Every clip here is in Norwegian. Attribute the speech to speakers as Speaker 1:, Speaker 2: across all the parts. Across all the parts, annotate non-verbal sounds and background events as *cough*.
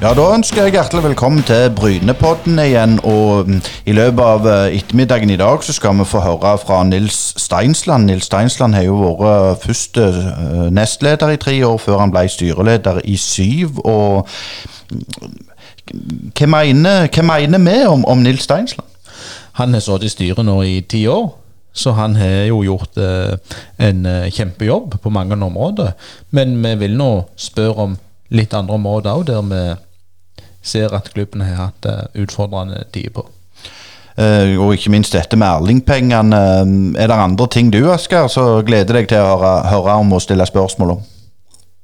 Speaker 1: Ja, Da ønsker jeg hjertelig velkommen til Brynepodden igjen. og mm, I løpet av eh, ettermiddagen i dag så skal vi få høre fra Nils Steinsland. Nils Steinsland har jo vært første eh, nestleder i tre år, før han ble styreleder i syv. og mm, Hva mener, hva mener vi om, om Nils Steinsland?
Speaker 2: Han har sittet i styret nå i ti år. Så han har jo gjort eh, en eh, kjempejobb på mange områder. Men vi vil nå spørre om litt andre områder òg, der vi ser at klubben har hatt eh, utfordrende tider på.
Speaker 1: Uh, og ikke minst dette med Erling-pengene. Er det andre ting du, Asker, så gleder deg til å høre, høre om og stille spørsmål om?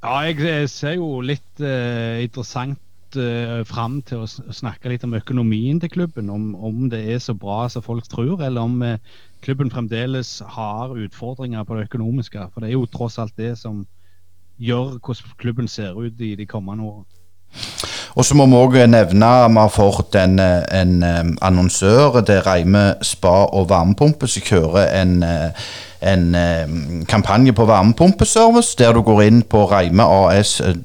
Speaker 3: Ja, jeg ser jo litt uh, interessant uh, fram til å snakke litt om økonomien til klubben. Om, om det er så bra som folk tror, eller om uh, klubben fremdeles har utfordringer på det økonomiske. For det er jo tross alt det som gjør hvordan klubben ser ut i de kommende årene.
Speaker 1: Og så må vi òg nevne at vi har fått en, en annonsør. Det er Reime spa og varmepumpe som kjører en, en kampanje på varmepumpeservice, der du går inn på reimeas.no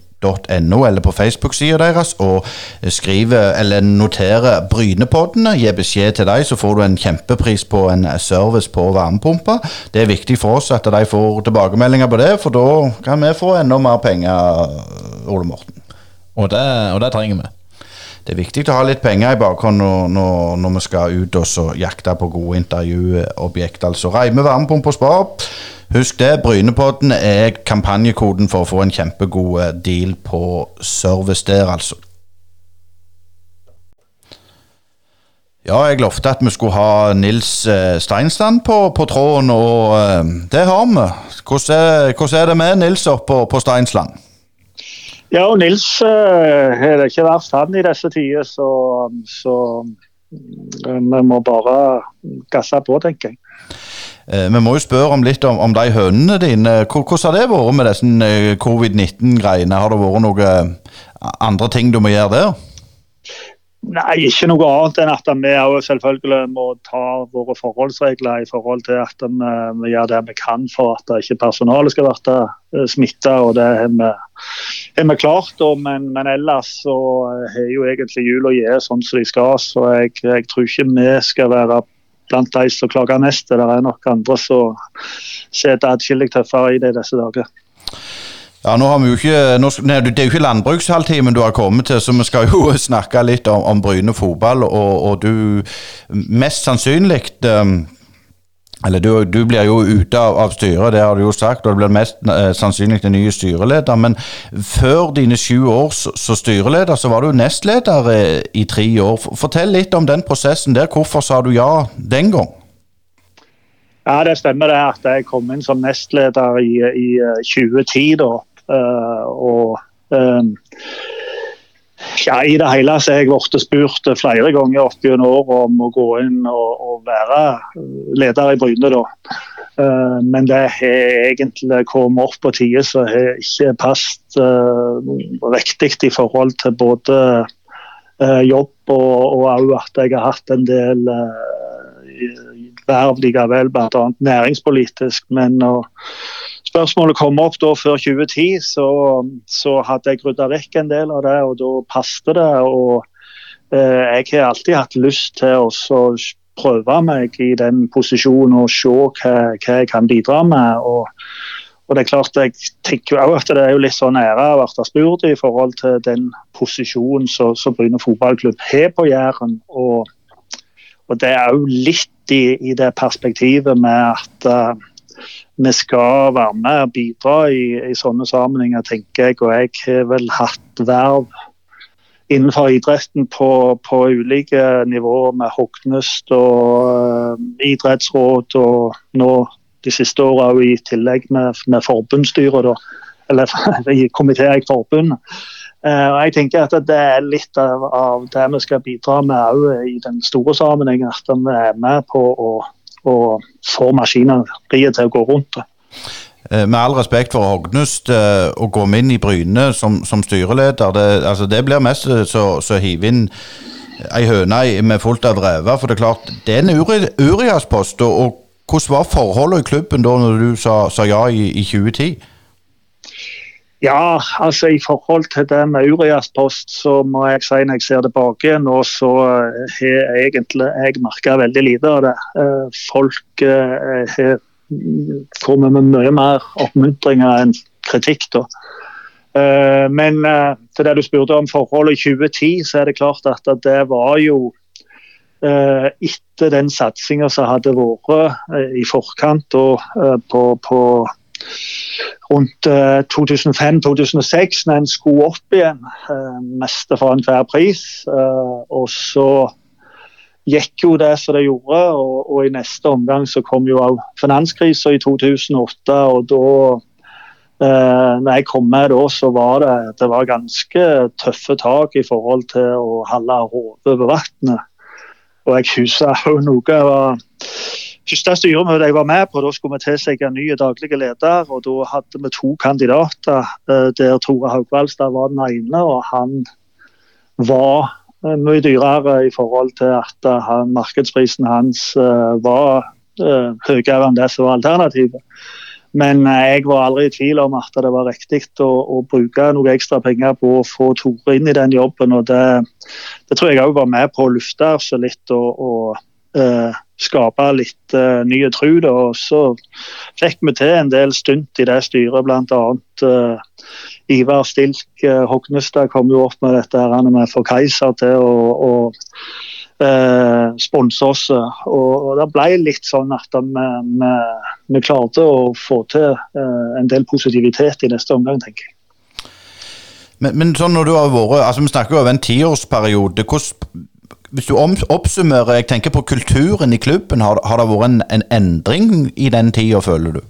Speaker 1: .no eller på Facebook-sida deres og skriver eller noterer Brynepoddene. Gi beskjed til dem, så får du en kjempepris på en service på varmepumpa. Det er viktig for oss at de får tilbakemeldinger på det, for da kan vi få enda mer penger, Ole Morten.
Speaker 2: Og det, og det trenger vi.
Speaker 1: Det er viktig å ha litt penger i bakhånd når, når, når vi skal ut og jakte på gode intervjuobjekt. Altså Reime varmepumpe og spar. Husk det, Brynepodden er kampanjekoden for å få en kjempegod eh, deal på service der, altså. Ja, jeg lovte at vi skulle ha Nils eh, Steinsland på, på tråden, og uh, det har vi. Hvordan er, hvordan er, det med Nils oppe på, på Steinsland?
Speaker 4: Ja, og Nils uh, er det ikke verst han i disse tider, så, så vi må bare gasse på, tenker jeg.
Speaker 1: Eh, vi må jo spørre om litt om, om de hønene dine. Hvordan har det vært med disse eh, covid-19-greiene? Har det vært noen eh, andre ting du må gjøre der?
Speaker 4: Nei, ikke noe annet enn at vi selvfølgelig må ta våre forholdsregler i forhold til at vi, vi gjør det vi kan for at ikke personalet skal bli smitta. Det har vi, har vi klart. Men, men, ellers så har jo egentlig jula gitt sånn som de skal. Så jeg, jeg tror ikke vi skal være blant de som klager mest. Det er nok andre som sitter atskillig tøffere i det disse dager.
Speaker 1: Ja, nå har vi jo ikke, nå, nei, Det er jo ikke landbrukshalvtimen du har kommet til, så vi skal jo *laughs* snakke litt om, om Bryne fotball. Og, og du mest sannsynlig um, eller du, du, blir jo ute av, av, styret, det har du jo sagt, og det blir mest eh, sannsynlig den nye styreleder. Men før dine sju år som styreleder, så var du nestleder eh, i tre år. Fortell litt om den prosessen der. Hvorfor sa du ja den gang?
Speaker 4: Ja, Det stemmer det at jeg kom inn som nestleder i, i 2010. Eh, da, uh, og uh, ja, I det hele så har jeg blitt spurt flere ganger opp gjennom året om å gå inn og, og, være leder i Bryne. da. Uh, men det har egentlig kommet opp på tider som har ikke passet uh, riktig i forhold til både uh, jobb og òg at jeg har hatt en del verv likevel, bl.a. næringspolitisk. men når spørsmålet kom opp da før 2010, så, så hadde jeg rydda vekk en del av det, og da passet det. og eh, Jeg har alltid hatt lyst til å prøve meg i den posisjonen og se hva, hva jeg kan bidra med. og og det er klart, Jeg tenker jo at det er jo litt sånn ære å bli spurt i forhold til den posisjonen som Bryne fotballklubb har på Jæren. Og, og, det er jo litt i, i det perspektivet med at uh, vi skal være med og bidra i, i sånne sammenhenger, tenker jeg. Og jeg har vel hatt verv innenfor idretten på, på ulike nivåer, med Hognest og uh, idrettsråd, og nå de siste åra i tillegg med, med forbundsstyret, eller *laughs* i komiteer i forbundet. Uh, jeg tenker at Det er litt av, det vi skal bidra med i den store sammenhengen. At vi er med på å å få maskineriet til å gå rundt.
Speaker 1: Eh, med all respekt for Hognust, eh, å gå inn i Bryne som, som styreleder, det, altså det, blir mest så hive inn ei høne med fullt av rever. For det er klart, det er en Urias-post. Og, og, hvordan var forholdet i klubben da når du sa, sa ja i, i 2010?
Speaker 4: Ja, altså i forhold til det med Urias post, så må jeg si når jeg ser tilbake nå, så eh, har egentlig jeg merka veldig lite av det. Eh, folk eh, har kommet med mye mer oppmuntringer enn kritikk, da. Men til det du spurte om forholdet i 2010, så er det klart at det var jo etter den satsinga som hadde vært i forkant og på, på rundt 2005-2006, eh, når en skulle opp igjen. Eh, meste for enhver pris. Eh, og så gikk jo det som det gjorde, og, og i neste omgang så kom jo òg finanskrisa i 2008. og da Uh, når jeg kom med da, så var det, det var ganske tøffe tak i forhold til å holde hodet over vannet. Og jeg husker òg noe var første styremøtet jeg var med på, da skulle vi tilsette en ny daglig leder. og Da hadde vi to kandidater, eh, der Tore Haugvaldstad var den ene. og Han var eh, mye dyrere i forhold til at eh, han, markedsprisen hans var høyere enn det som var alternativet. Men jeg var aldri i tvil om at det var riktig å, å bruke noe ekstra penger på å få Tore inn i den jobben. og Det, det tror jeg òg var med på å lufte så litt. og, og uh, skape litt eh, nye tru. Og så fikk vi til en del stunt i det styret, bl.a. Eh, Ivar Stilk eh, Hognestad kom jo opp med dette her han med for Keiser til å, uh, sponse oss. Og, og, det ble litt sånn at vi, vi, vi klarte å få til eh, en del positivitet i neste omgang, tenker jeg.
Speaker 1: Men, men sånn når du har vært, altså Vi snakker jo over en tiårsperiode. Hvordan hvis du oppsummerer, jeg tenker på kulturen i klubben, har, har det vært en, en, endring i den tida, føler du?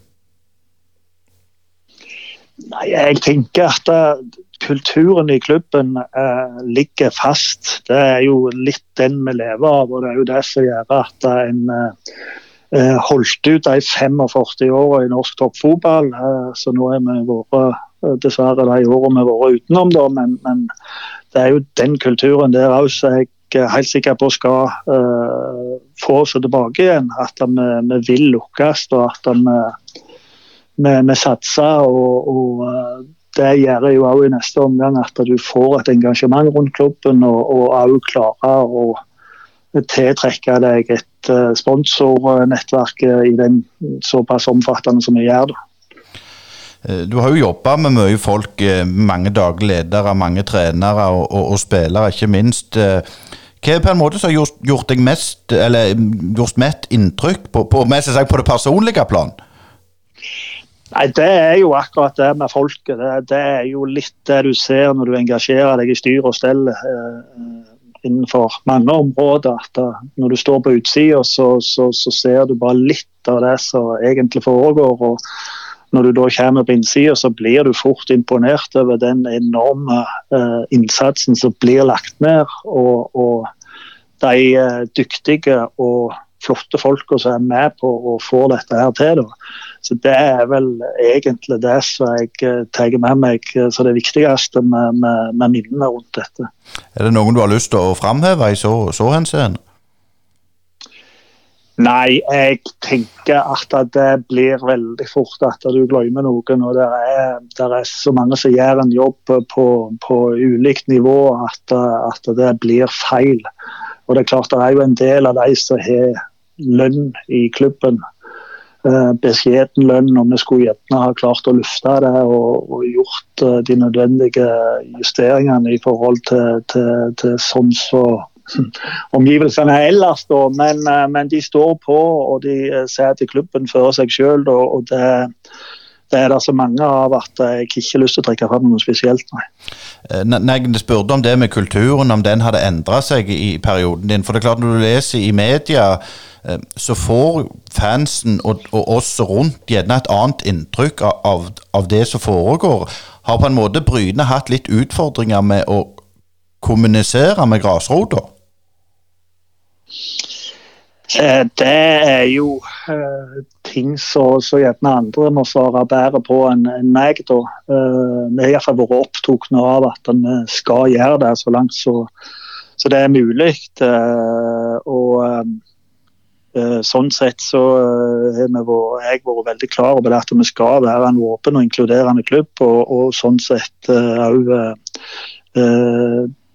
Speaker 4: Nei, jeg tenker at det, kulturen i klubben eh, ligger fast. Det er jo litt den vi lever av, og det er jo det som gjør at en eh, holdt ut de 45 åra i norsk toppfotball. så nå har vi vært dessverre de årene vi har vært utenom, da, men, men, det er jo den kulturen der òg som jeg helt sikker på skal uh, få oss tilbake igjen. At vi, vi vil lukkes og at vi, vi, vi satser. Og, og, eh, det gjør jo òg i neste omgang at du får et engasjement rundt klubben og òg klarer å tiltrekke deg et uh, sponsornettverk i den såpass omfattende som vi gjør. det.
Speaker 1: Du har jo jobba med mye folk, mange daglige ledere, mange trenere og, og, og spillere, ikke minst. Hva er på en måte som har gjort, gjort deg mest, eller gjort mest inntrykk på, på, på det personlige plan?
Speaker 4: Nei, Det er jo akkurat det med folket. Det, det, er jo litt det du ser når du engasjerer deg i styr og stell eh, innenfor mange områder. At da, når du står på utsida, så, så, så, ser du bare litt av det som egentlig foregår. og når du da kommer på innsida, så blir du fort imponert over den enorme uh, innsatsen som blir lagt ned. Og, og de uh, dyktige og flotte folka som er med på å få dette her til. Da. Så Det er vel egentlig det som jeg uh, tar med meg som det viktigste med, med, med, minnene rundt dette.
Speaker 1: Er det noen du har lyst til å framheve i så, så henseende?
Speaker 4: Nei, jeg tenker at det blir veldig fort at du glemmer noen. og Det er, er så mange som gjør en jobb på, på ulikt nivå at, at, det blir feil. Og Det er klart det er jo en del av de som har lønn i klubben. Eh, beskjeden lønn, og vi skulle gjerne ha klart å lufte det og, og gjort eh, de nødvendige justeringene i forhold til, til, til sånn så *laughs* omgivelsene ellers. Da. Men, eh, men, de står på og de eh, ser til klubben før seg sjøl. Og det, det, er det så mange av at jeg ikke har lyst til å trekke fram noe spesielt. Nei.
Speaker 1: Eh, når jeg spurte om det med kulturen, om den hadde endra seg i perioden din. For det er klart når du leser i media så får fansen og, og oss rundt gjerne et annet inntrykk av, av, det som foregår. Har på en måte Bryne hatt litt utfordringer med å kommunisere med grasrota?
Speaker 4: Eh, det er jo uh, ting som gjerne andre må svare bedre på enn en meg. da. Uh, vi har iallfall vært opptatt av at vi skal gjøre det så langt så, så det er mulig. Uh, og Sånn sett så har jeg vært veldig klar over at vi skal være en åpen og inkluderende klubb, og, og sånn sett òg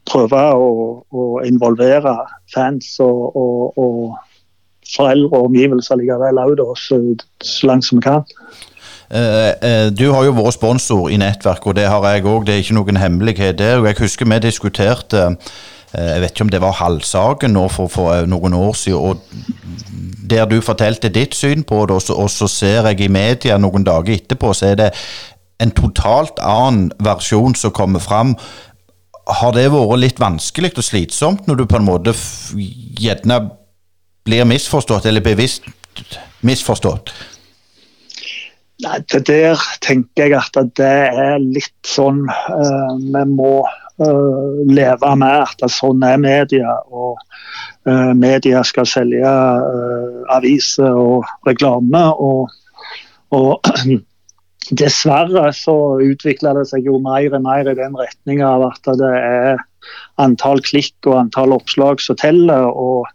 Speaker 4: prøve å, å, involvere fans og, og, og foreldre og omgivelser likevel òg, så, langt som vi kan.
Speaker 1: Eh, eh, du har jo vært sponsor i nettverk, og det har jeg òg. Det er ikke noen hemmelighet der. Jeg husker vi diskuterte eh, jeg vet ikke om det var Halvsaken nå for, for, noen år siden, der du fortalte ditt syn på det, og så, og så ser jeg i media noen dager etterpå, så er det en totalt annen versjon som kommer fram. Har det vært litt vanskelig og slitsomt når du på en måte gjerne blir misforstått, eller bevisst misforstått?
Speaker 4: Nei, Det der tenker jeg at det er litt sånn uh, vi må uh, leve med. At sånn er media. Og uh, media skal selge aviser og reklame. Og, og *clears throat* dessverre så utvikler det seg jo mer og mer i den retninga av at det er antall klikk og antall oppslag som teller. og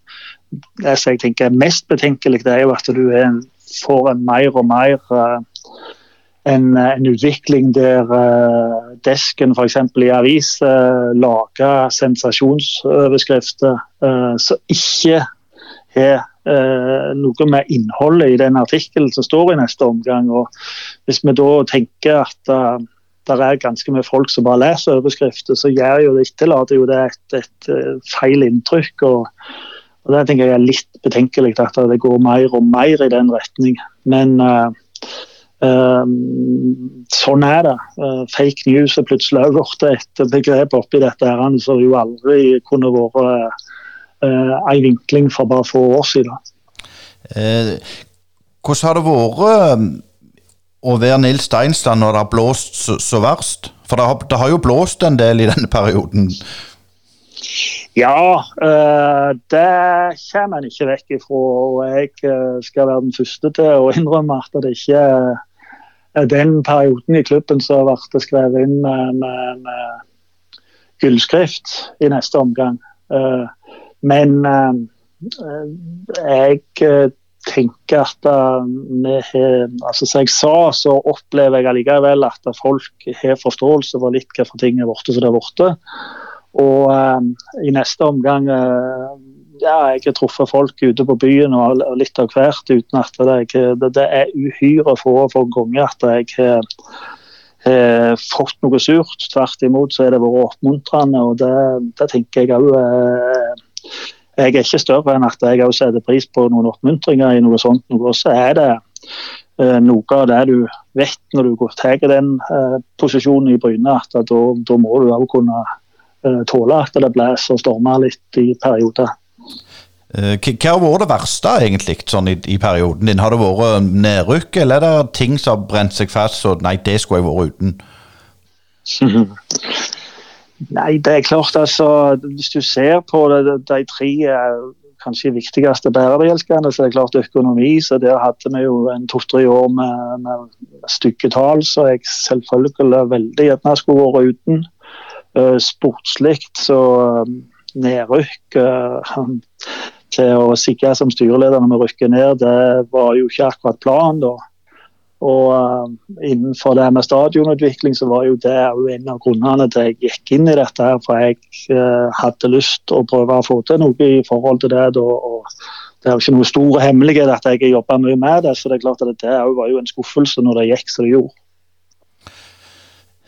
Speaker 4: Det som jeg tenker er mest betenkelig, det er jo at du er, får en mer og mer uh, en, en, utvikling der uh, desken f.eks. i avis uh, lager sensasjonsoverskrifter uh, som ikke har eh, noe med innholdet i den artikkelen som står i neste omgang. og Hvis vi da tenker at uh, det er ganske mye folk som bare leser overskrifter, så gjør jo det etterlater jo det et, et, et eh, feil inntrykk. og, og Det tenker jeg er litt betenkelig at det går mer og mer i den retning. Men uh, Um, sånn er det. Uh, fake news er plutselig blitt et begrep oppi dette her, som jo aldri kunne vært uh, en vinkling for bare få år siden.
Speaker 1: Eh, hvordan har det vært eh, å være Nils Steinstad når det har blåst så, så verst? For det har, det har, jo blåst en del i denne perioden?
Speaker 4: Ja, det kommer en ikke vekk ifra. Og jeg skal være den første til å innrømme at det ikke er den perioden i klubben som vært skrevet inn med, med, med gullskrift i neste omgang. Uh, men uh, jeg tenker at uh, vi har altså Som jeg sa, så opplever jeg allikevel at folk har forståelse for litt hvorfor ting er borte som det er borte. Og uh, i neste omgang uh, ja, jeg har truffet folk ute på byen og, litt av hvert, uten at det, det, det er uhyre få ganger at jeg har eh, fått noe surt. Tvert imot så er det vært oppmuntrende, og det, det tenker jeg òg jeg er ikke større enn at jeg også setter pris på noen oppmuntringer i noe sånt. Noe. så er det eh, noe av det du vet når du tar den eh, posisjonen i Bryne, at da, da må du òg kunne eh, tåle at det blåser og stormer litt i perioder.
Speaker 1: Hva har vært det verste egentlig sånn i, i, perioden din? Har det vært nedrykk, eller er det ting som har brent seg fast så nei, det skulle jeg vært uten? *laughs*
Speaker 4: Nei, det er klart altså Hvis du ser på det, de tre eh, kanskje viktigste bærebjelkene, så er det klart økonomi. så Der hadde vi jo en to-tre år med, med stygge tall, så jeg selvfølgelig veldig gjerne skulle vært uten. Uh, Sportslig så um, nedrykk uh, *laughs* til å sikre som styreleder når vi rykker ned, det var jo ikke akkurat planen da. Og uh, innenfor det med stadionutvikling, så var jo det en av grunnene til jeg gikk inn i dette. her, For jeg uh, hadde lyst å prøve å få til noe i forhold til det. Og det er jo ikke noe stor hemmelighet at jeg har jobba mye med det, så det er klart at det var jo en skuffelse når det gikk som det gjorde.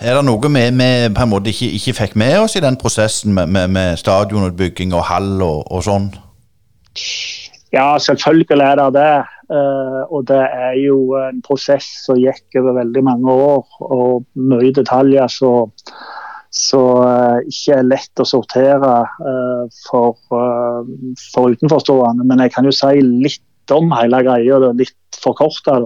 Speaker 1: Er det noe vi, vi på en måte ikke, ikke, fikk med oss i den prosessen med, med, med stadionutbygging og hall og, og sånn?
Speaker 4: Ja, selvfølgelig er det det. Uh, og det er jo en prosess som gikk over veldig mange år, og mye detaljer som uh, ikke er lett å sortere uh, for, for, utenforstående. Men jeg kan jo si litt om hele greia, litt forkorta.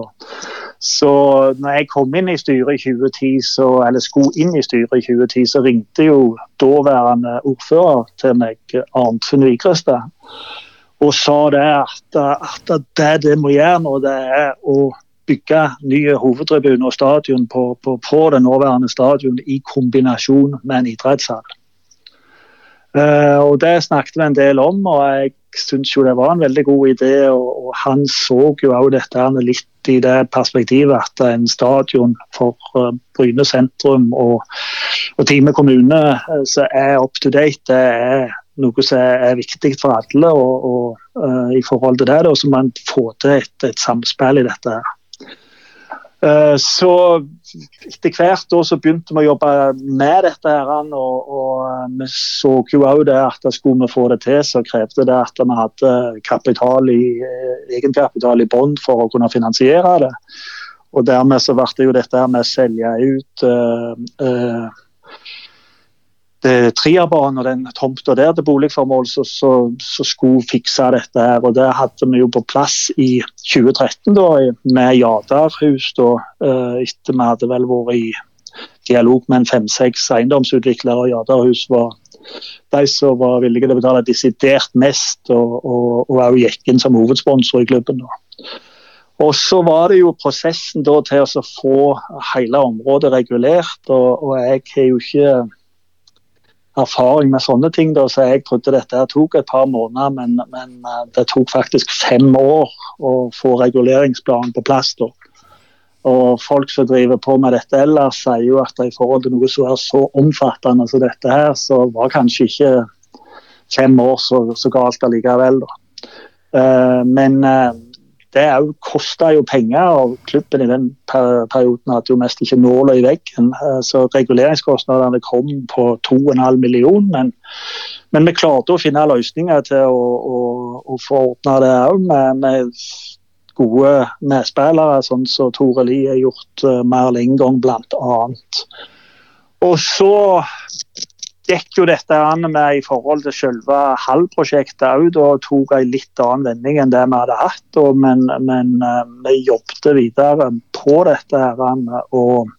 Speaker 4: Så når jeg kom inn i styret i 2010, så, eller skulle inn i styret i 2010, så ringte jo daværende ordfører til meg, Arnfinn Vigrestad og sa det at, at det det må gjøre nå, det er å bygge nye hovedtribuner og stadion på, på, på, den nåværende stadion i kombinasjon med en idrettshall. Uh, og Det snakket vi en del om, og jeg syns jo det var en veldig god idé. Og, og han så jo også dette litt i det perspektivet at en stadion for uh, Bryne sentrum og, og Time kommune uh, som er up to date, det er noe som er, viktig for alle. Og, og i forhold til det, Og så må man få til et, et samspill i dette. Eh, så etter hvert da, så begynte vi å jobbe med dette. her, og, og eh, Vi så jo òg det at skulle vi få det til, så krevde det at vi hadde kapital i, eh, egenkapital i bånn for å kunne finansiere det. Og Dermed så ble det jo dette med å selge ut uh, uh, Triabanen og den tomta der til boligformål som skulle fikse dette. her, og Det hadde vi jo på plass i 2013 da, med Jadarhus. da, uh, Etter vi hadde vel vært i dialog med en fem-seks eiendomsutviklere. Jadarhus var de som var villige til å betale desidert mest, og, og, og gikk inn som hovedsponsor i klubben. da. Og så var det jo prosessen da til å få hele området regulert. og, og jeg har jo ikke erfaring med sånne ting. Da, så jeg trodde dette tok et par måneder, men, men, eh, det tok faktisk fem år å få reguleringsplanen på plass. Da. Og Folk som driver på med dette ellers, sier jo at i forhold til noe som er så omfattende som dette her, så var kanskje ikke fem år så, så galt allikevel. Da. Uh, men uh, det kosta jo penger, og klubben i den perioden hadde jo mest ikke nåla i veggen. Eh, så reguleringskostnadene kom på 2,5 millioner. Men, men, vi klarte å finne løsninger til å, å, å få ordna det òg, med, med, gode medspillere, sånn som Tore Lie har gjort uh, mer enn én gang, bl.a. Og så gikk jo dette an med i forhold til selve halvprosjektet òg. Da tok en litt annen vending enn det vi hadde hatt. Og, men, men uh, vi jobbet videre på dette. her, og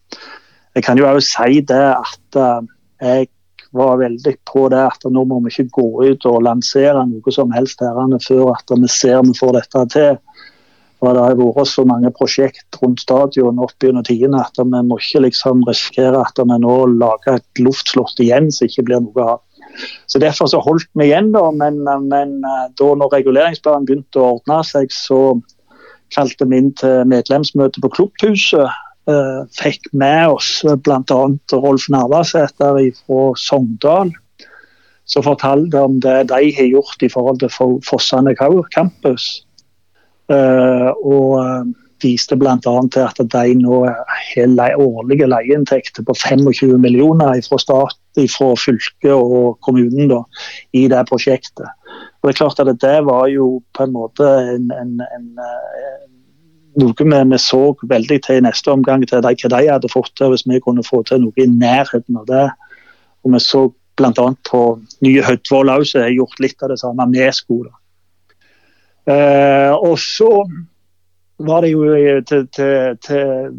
Speaker 4: Jeg kan jo òg si det at uh, jeg var veldig på det at nå må vi ikke gå ut og lansere noe som helst her før at vi ser vi får dette til. Og Det har vært så mange prosjekt rundt stadion opp gjennom tidene at vi må ikke liksom risikere at vi nå lager et luftslott igjen som ikke blir noe av. Så Derfor så holdt vi igjen, da, men, men eh, da når reguleringsplanen begynte å ordne seg, så kalte vi inn til medlemsmøte på Klubbhuset. Eh, fikk med oss bl.a. Rolf Navarsæter fra Sogndal som fortalte om det de har gjort i forhold til Fossane campus. Uh, og eh, viste bl.a. til at de nå har årlige leieinntekter på 25 millioner fra stat, fra fylket og kommunen da, i det prosjektet. Og det er klart at det var jo på en måte en, en, en, eh, noe vi, vi, så veldig til i neste omgang, til de, hva de hadde fått til hvis vi kunne få til noe i nærheten av det. Og Vi så bl.a. på nye Hødvold òg, som har gjort litt av det samme med skoler. Uh, og så var det jo til, til, til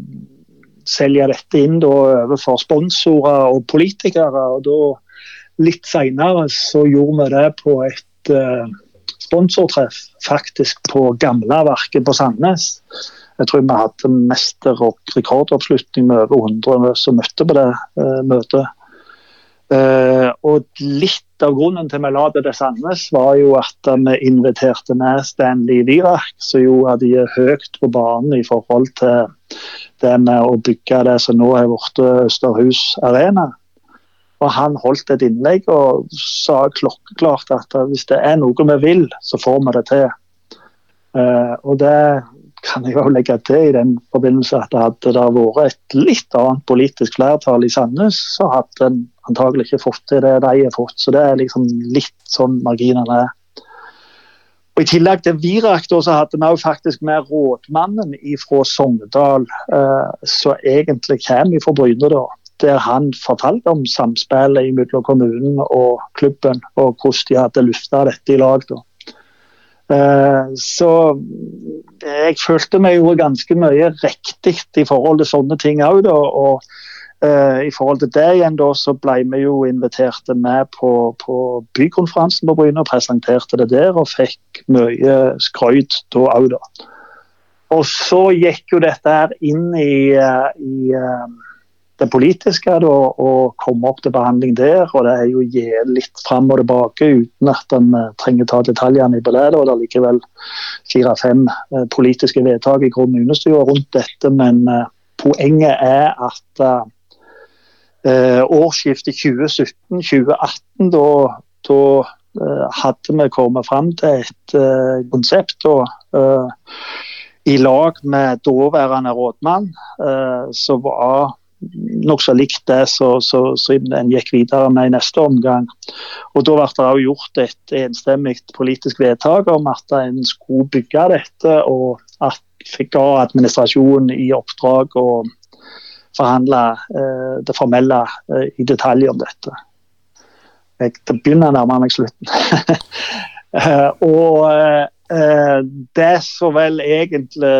Speaker 4: selge dette inn da, overfor sponsorer og politikere. og da Litt senere så gjorde vi det på et uh, sponsortreff, faktisk på Gamleverket på Sandnes. Jeg tror vi hadde mester- og rekordoppslutning med over 100 som møtte på det uh, møtet. Uh, og litt av grunnen til vi la det til Sandnes, var jo at vi inviterte med Stanley Virak, som jo hadde høyt på banen i forhold til det med å bygge det som nå er blitt Østerhus Arena. Og Han holdt et innlegg og sa klokkeklart at hvis det er noe vi vil, så får vi det til. Uh, og det kan jeg jo legge til i den forbindelse at hadde det vært et litt annet politisk flertall i Sandnes, så hadde en antagelig ikke fått til det de har fått. Så det er liksom litt sånn marginene er. Og I tillegg til Virak da, så hadde vi jo faktisk med rådmannen fra Sogndal, eh, som egentlig kommer fra Bryne. da, Der han fortalte om samspillet mellom kommunen og klubben, og hvordan de hadde lufta dette i lag. da. Eh, så jeg følte meg jo ganske mye riktig i forhold til sånne ting òg. Og uh, i forhold til det igjen da, så ble vi jo invitert med på, på bykonferansen på Bryne og presenterte det der, og fikk mye skrøyt da òg, da. Og så gikk jo dette her inn i, uh, i det politiske da, og komme opp til behandling der. og Det er jo gi litt fram og tilbake uten at en trenger ta detaljene i billedet, og Det er likevel fire-fem politiske vedtak i kommunestyret rundt dette, men poenget er at årsskiftet 2017-2018, da, da hadde vi kommet fram til et konsept. da, i lag med daværende rådmann, eh, som var nokså likt det som en gikk videre med i neste omgang. Og Da ble det gjort et enstemmig politisk vedtak om at en skulle bygge dette, og at fikk ga administrasjonen i oppdrag å forhandle eh, det formelle eh, i detalj om dette. Jeg, begynner å nærme meg slutten. *laughs* og Eh, det som vel egentlig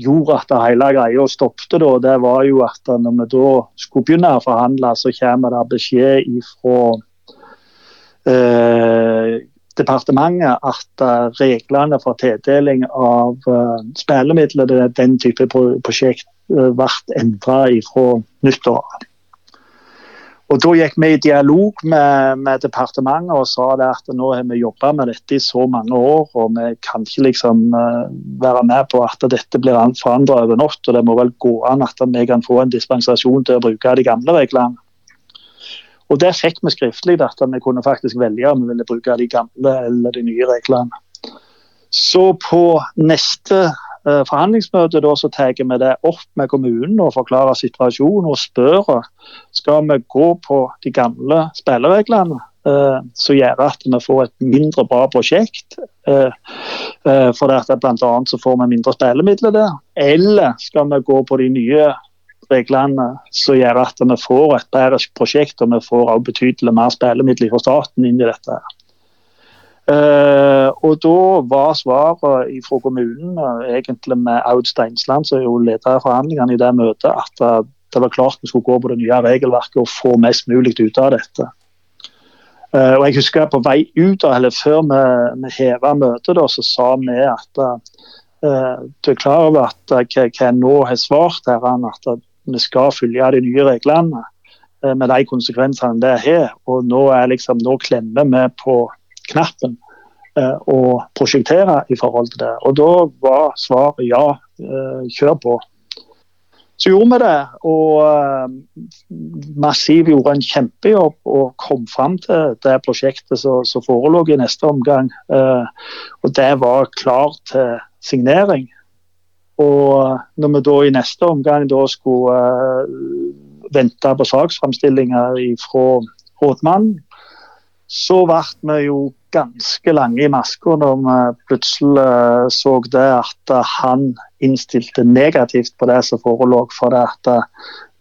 Speaker 4: gjorde at det hele greia stoppet, da, det var jo at når vi da skulle begynne å forhandle, så kommer det beskjed ifra eh, departementet at uh, reglene for tildeling av uh, spillemidler til den type prosjekt ble endret fra nyttår. Og Da gikk vi i dialog med, med, departementet og sa at nå har vi jobba med dette i så mange år, og vi kan ikke liksom være med på at dette blir forandra over natt. og Det må vel gå an at vi kan få en dispensasjon til å bruke de gamle reglene. Og Der fikk vi skriftlig, at vi kunne faktisk velge om vi ville bruke de gamle eller de nye reglene. Så på neste Eh, forhandlingsmøte da, så tar vi det opp med kommunen og forklarer situasjonen og spør skal vi gå på de gamle spillereglene. Uh, som gjør at vi får et mindre bra prosjekt. Uh, for annet så får vi mindre spillemidler der. Eller skal vi gå på de nye reglene som gjør at vi får et bedre prosjekt og vi får også betydelig mer spillemidler fra staten inn i dette. Uh, og Da var svaret fra kommunen, uh, egentlig med Aud Steinsland, som er jo leder forhandlingene i det møtet, at uh, det var klart vi skulle gå på det nye regelverket og få mest mulig ut av dette. og jeg husker På vei ut, eller før vi, vi heva møtet, da, så sa vi at du er klar over at hva jeg nå har svart her, at vi skal følge de nye reglene med de konsekvensene det har. Og nå, liksom, nå klemmer vi på knappen eh, og prosjektere i forhold til det. Og Da var svaret ja, eh, kjør på. Så gjorde vi det, og Massiv gjorde en kjempejobb og kom fram til det prosjektet som, forelå i neste omgang. Og Det var klart til signering. Og når vi da i neste omgang da skulle uh, vente på saksframstillinger fra rådmannen, så ble vi jo ganske lange i maska når vi plutselig så det at han innstilte negativt på det som forelå. For det at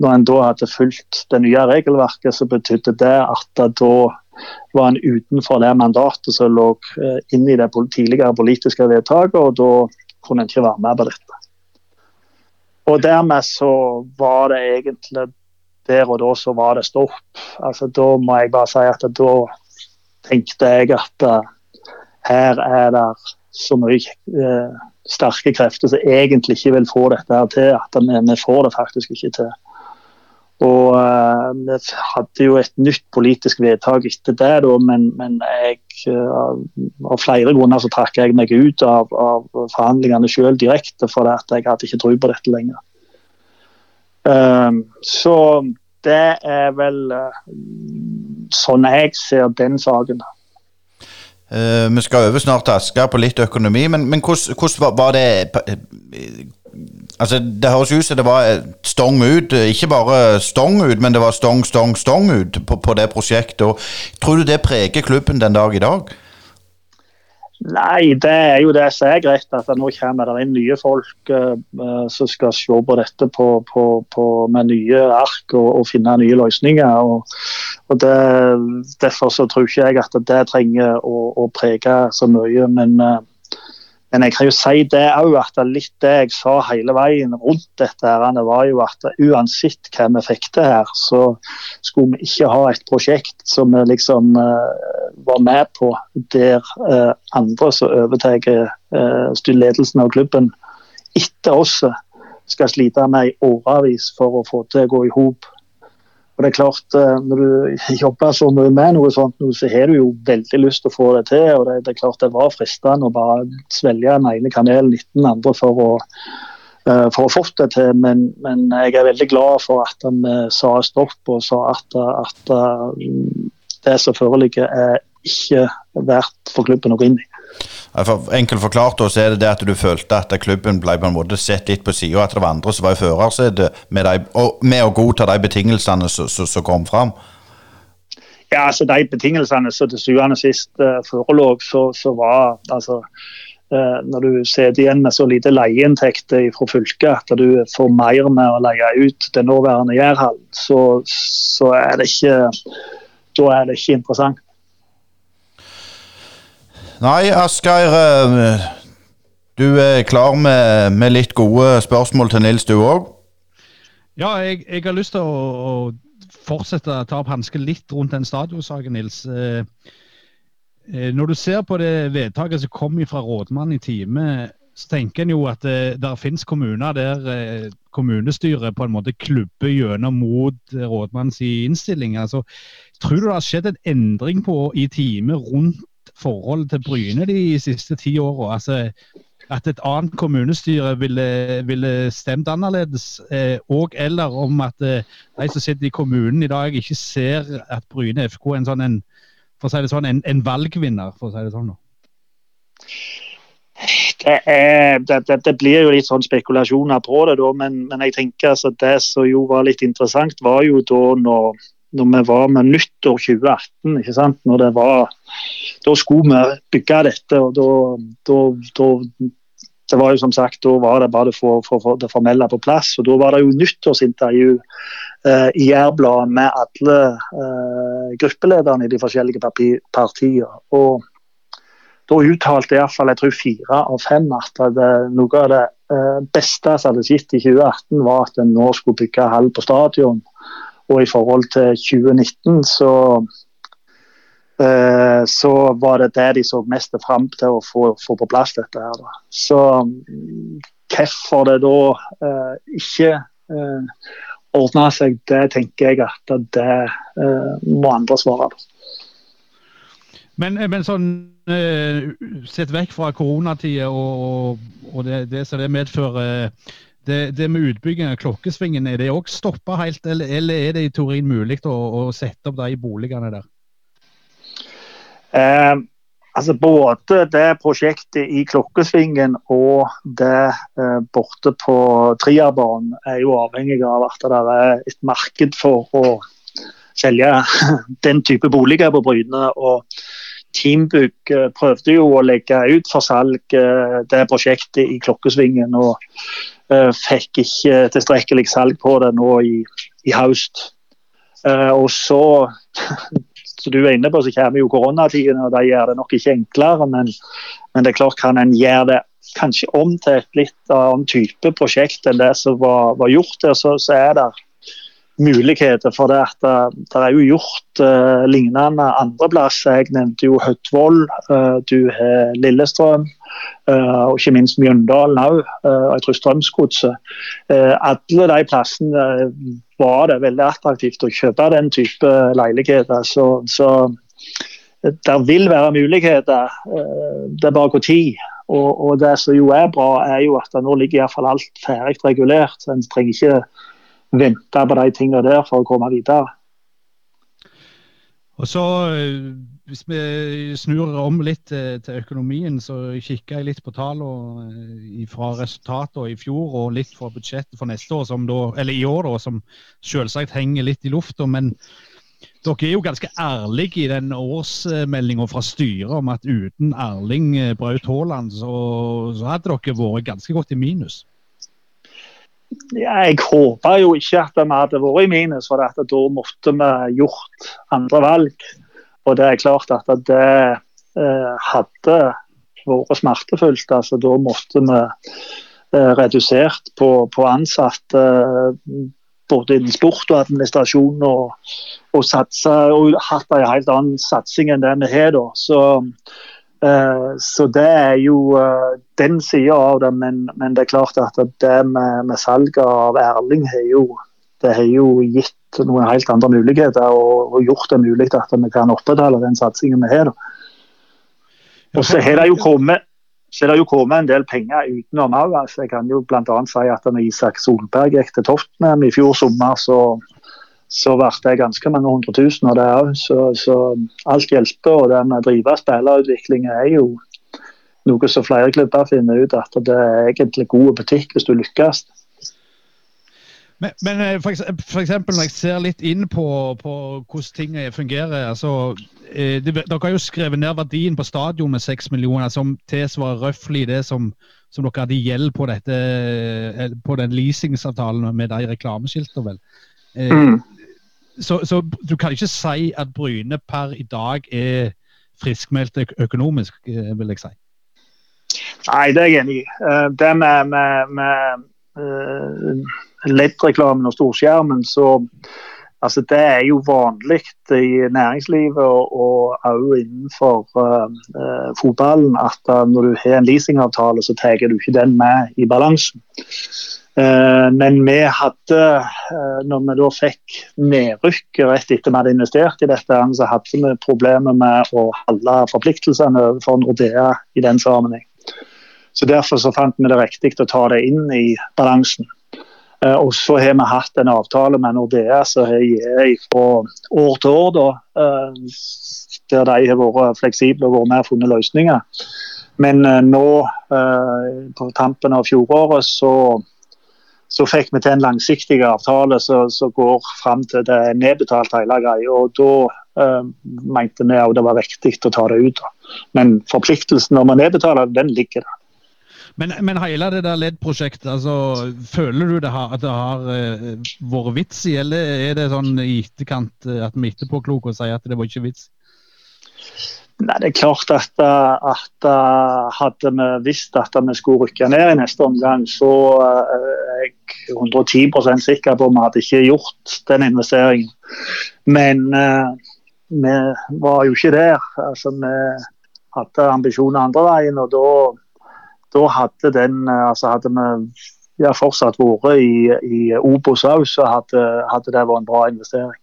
Speaker 4: når en da hadde fulgt det nye regelverket, så betydde det at da var en utenfor det mandatet som lå eh, inne i det tidligere politiske vedtaket, og da kunne en ikke være med på dette. Og dermed så var det egentlig der og da så var det stopp. Altså Da må jeg bare si at da tenkte jeg at uh, her er det så mye uh, sterke krefter som egentlig ikke vil få dette til. At vi, vi får det faktisk ikke til. Og uh, Vi hadde jo et nytt politisk vedtak etter det, da, men, men jeg, uh, av flere grunner så trakk jeg meg ut av, av forhandlingene selv direkte, for at jeg hadde ikke tro på dette lenger. Uh, så det er vel sånn jeg ser den saken.
Speaker 1: Vi skal over snart til Asker på litt økonomi, men, men hvordan, hvordan var det Altså, Det høres ut som det var stong ut. Ikke bare stong ut, men det var stong, stong, stong ut på, på det prosjektet. Og tror du det preger klubben den dag i dag?
Speaker 4: Nei, det er jo det som er greit. at Nå kommer det inn nye folk uh, som skal se på dette på, på, på, med nye ark og, og, finne nye løsninger. og, og det, Derfor så tror ikke jeg at det trenger å, å prege så mye. Men uh, men jeg kan jo si det òg, at litt det jeg sa hele veien rundt dette, her, var jo at uansett hva vi fikk til her, så skulle vi ikke ha et prosjekt som vi liksom uh, var med på der uh, andre som overtar uh, ledelsen av klubben etter oss, skal slite med i årevis for å få til å gå i hop. Og det er klart, eh, Når du *laughs* jobber så mye med noe sånt, så har du jo veldig lyst til å få det til. og Det, er klart det var fristende å bare svelge den ene kanelen etter den andre for å, uh, for å få det til. Men, men, jeg er veldig glad for at han sa stopp og sa at, at det som foreligger er ikke verdt for klubben å gå inn i.
Speaker 1: Enkelt forklart så er det det at du følte at klubben ble på en måte sett litt på sida, at det var andre som var i førersetet med, med, å godta de betingelsene som kom fram?
Speaker 4: Ja, altså De betingelsene som til syvende og sist uh, forelå, så, så, var altså uh, Når du sitter igjen med så lite leieinntekter fra fylket at du får mer med å leie ut den nåværende Jærhallen, så, så er det ikke da er det ikke interessant.
Speaker 1: Nei, Asgeir. Eh, du er klar med, med, litt gode spørsmål til Nils, du òg?
Speaker 3: Ja, jeg, jeg, har lyst til å, å fortsette å ta opp hansken litt rundt den stadionsaken, Nils. Eh, eh, når du ser på det vedtaket som kom fra rådmannen i time, så tenker en jo at det der finnes kommuner der kommunestyret på en måte klubber gjennom mot rådmannens innstilling. Altså, tror du det har skjedd en endring på i time rundt forhold til Bryne de siste ti åra? Altså, at et annet kommunestyre ville, ville stemt annerledes, eh, og eller om at eh, de som sitter i kommunen i dag, ikke ser at Bryne FK er en sånn en, for å si det sånn, en, en valgvinner, for å si det sånn.
Speaker 4: Det, er, det, det, det, blir jo litt sånn spekulasjoner på det, da, men, men jeg tenker altså, det som jo var litt interessant, var jo da når når vi var med nyttår 2018. ikke sant? Når det var, Da skulle vi bygge dette. og da, da, da det var jo som sagt, Da var det bare å få det formelle på plass. og Da var det jo nyttårsintervju eh, i Jærbladet med alle eh, gruppelederne i de forskjellige partiene. og Da uttalte iallfall jeg tror fire av fem at det, noe av det eh, beste som hadde skjedd i 2018, var at en nå skulle bygge hall på stadion. Og i forhold til 2019 så, eh, så var det det de så mest fram til å få, få på plass dette. her. Da. Så hvorfor det da eh, ikke eh, ordna seg, det tenker jeg at det må andre svare på.
Speaker 3: Men, men sånn sett vekk fra koronatida og, og, det, det som det medfører det, det, med utbygging av Klokkesvingen, er det òg stoppa helt, eller, eller, er det i teorien mulig å, å sette opp de boligene der?
Speaker 4: Eh, altså Både det prosjektet i Klokkesvingen og det eh, borte på Triabanen er jo avhengig av at det er et marked for å selge *laughs* den type boliger på Bryne. og Teambygg eh, prøvde jo å legge ut for salg eh, det prosjektet i Klokkesvingen. og fikk ikke tilstrekkelig salg på det nå i, i høst. Uh, og så, *laughs* som du er inne på, så kommer jo koronatiden, og det gjør det nok ikke enklere. Men, men det er klart, kan en gjøre det kanskje om til et litt annen type prosjekt enn det som var, var gjort der, så, så er det muligheter for det. at eh, Det er jo gjort uh, lignende andreplasser. Jeg nevnte jo Høtvoll, uh, du har Lillestrøm uh, og ikke minst Mjøndalen òg. Uh, jeg tror Strømsgodset. alle de plassene var det veldig attraktivt å kjøpe den type leiligheter. Så, så det vil være muligheter. det er bare hvor tid. Og, og, det som jo er bra, er jo at nå ligger iallfall alt ferdig regulert. En trenger ikke vente på de tingene der for å komme videre.
Speaker 3: Og så, eh, Hvis vi snur om litt eh, til økonomien, så kikker jeg litt på tallene eh, fra resultatene i fjor og litt fra budsjettet for neste år, da, eller i år, da, som selvsagt henger litt i lufta. Men dere er jo ganske ærlige i den årsmeldinga fra styret om at uten Erling Braut Haaland, så, så hadde dere vært ganske godt i minus
Speaker 4: jeg håper jo ikke at vi hadde vært i minus, for da måtte vi gjort andre valg. Og det er klart at det eh, hadde vært smertefullt. altså Da måtte vi eh, redusert på, på ansatte eh, både innen sport og administrasjon, og, og, satsa, og hatt en helt annen satsing enn det vi har. da. Så Så det er jo den sida av det, men, men, det er klart at det med, med salget av Erling har jo, det har jo gitt noen helt andre muligheter og, og gjort det mulig at vi kan opprettholde den satsingen vi har. Og så har det jo kommet så det jo kommet en del penger utenom òg. Altså, jeg kan jo bl.a. si at når Isak Solberg gikk til Toftnem i fjor sommer, så, så ble det ganske mange hundre tusen av det òg. Så, så, alt hjelper. Og det med å drive spillerutvikling er jo noe som flere klubber finner ut at det er egentlig god butikk hvis du lykkes.
Speaker 3: Men, men eh, for, for, eksempel når jeg ser litt inn på, på hvordan ting fungerer altså, eh, det, Dere har jo skrevet ned verdien på stadion med 6 millioner, som tilsvarer røftlig det som, som, dere hadde gjeld på dette, eh, på den leasingsavtalen med de reklameskiltene, vel. Mm. Så, så, du kan ikke si at Bryne per i dag er friskmeldt økonomisk, vil jeg si?
Speaker 4: Nei, det er jeg enig i. Det med, med, med LED-reklamen og storskjermen, så altså, det er jo vanlig i næringslivet og òg innenfor uh, fotballen at når du har en leasingavtale, så tar du ikke den med i balansen. Uh, men vi hadde, når vi da fikk nedrykk rett etter vi hadde investert i dette, så hadde vi problemer med å holde forpliktelsene for Nordea i den sammenheng. Så Derfor så fant vi det riktig å ta det inn i balansen. Eh, og så har vi hatt en avtale med Nordea som har fra år til år, da, eh, der de har vært fleksible og vært med og funnet løsninger. Men eh, nå, på tampen av fjoråret, så, så fikk vi til en langsiktig avtale som går fram til det er nedbetalt hele greia. og Da uh, mente vi at det var riktig å ta det ut. Men forpliktelsen om å nedbetale, den ligger der.
Speaker 3: Men, men hele det der LED-prosjektet, altså, føler du det har, at det har uh, vært vits i, eller er det sånn i etterkant uh, at vi etterpåkloke og sier at det var ikke vits?
Speaker 4: Nei, Det er klart at, eh, at hadde vi visst at vi skulle rykke ned i neste omgang, så er jeg 110 sikker på at vi hadde ikke gjort den investeringen. Men vi var jo ikke der. Altså, Vi hadde ambisjoner andre veien, og da da hadde den eh, altså hadde vi ja, fortsatt vært i, i Obos òg, så hadde, hadde, det vært en bra investering.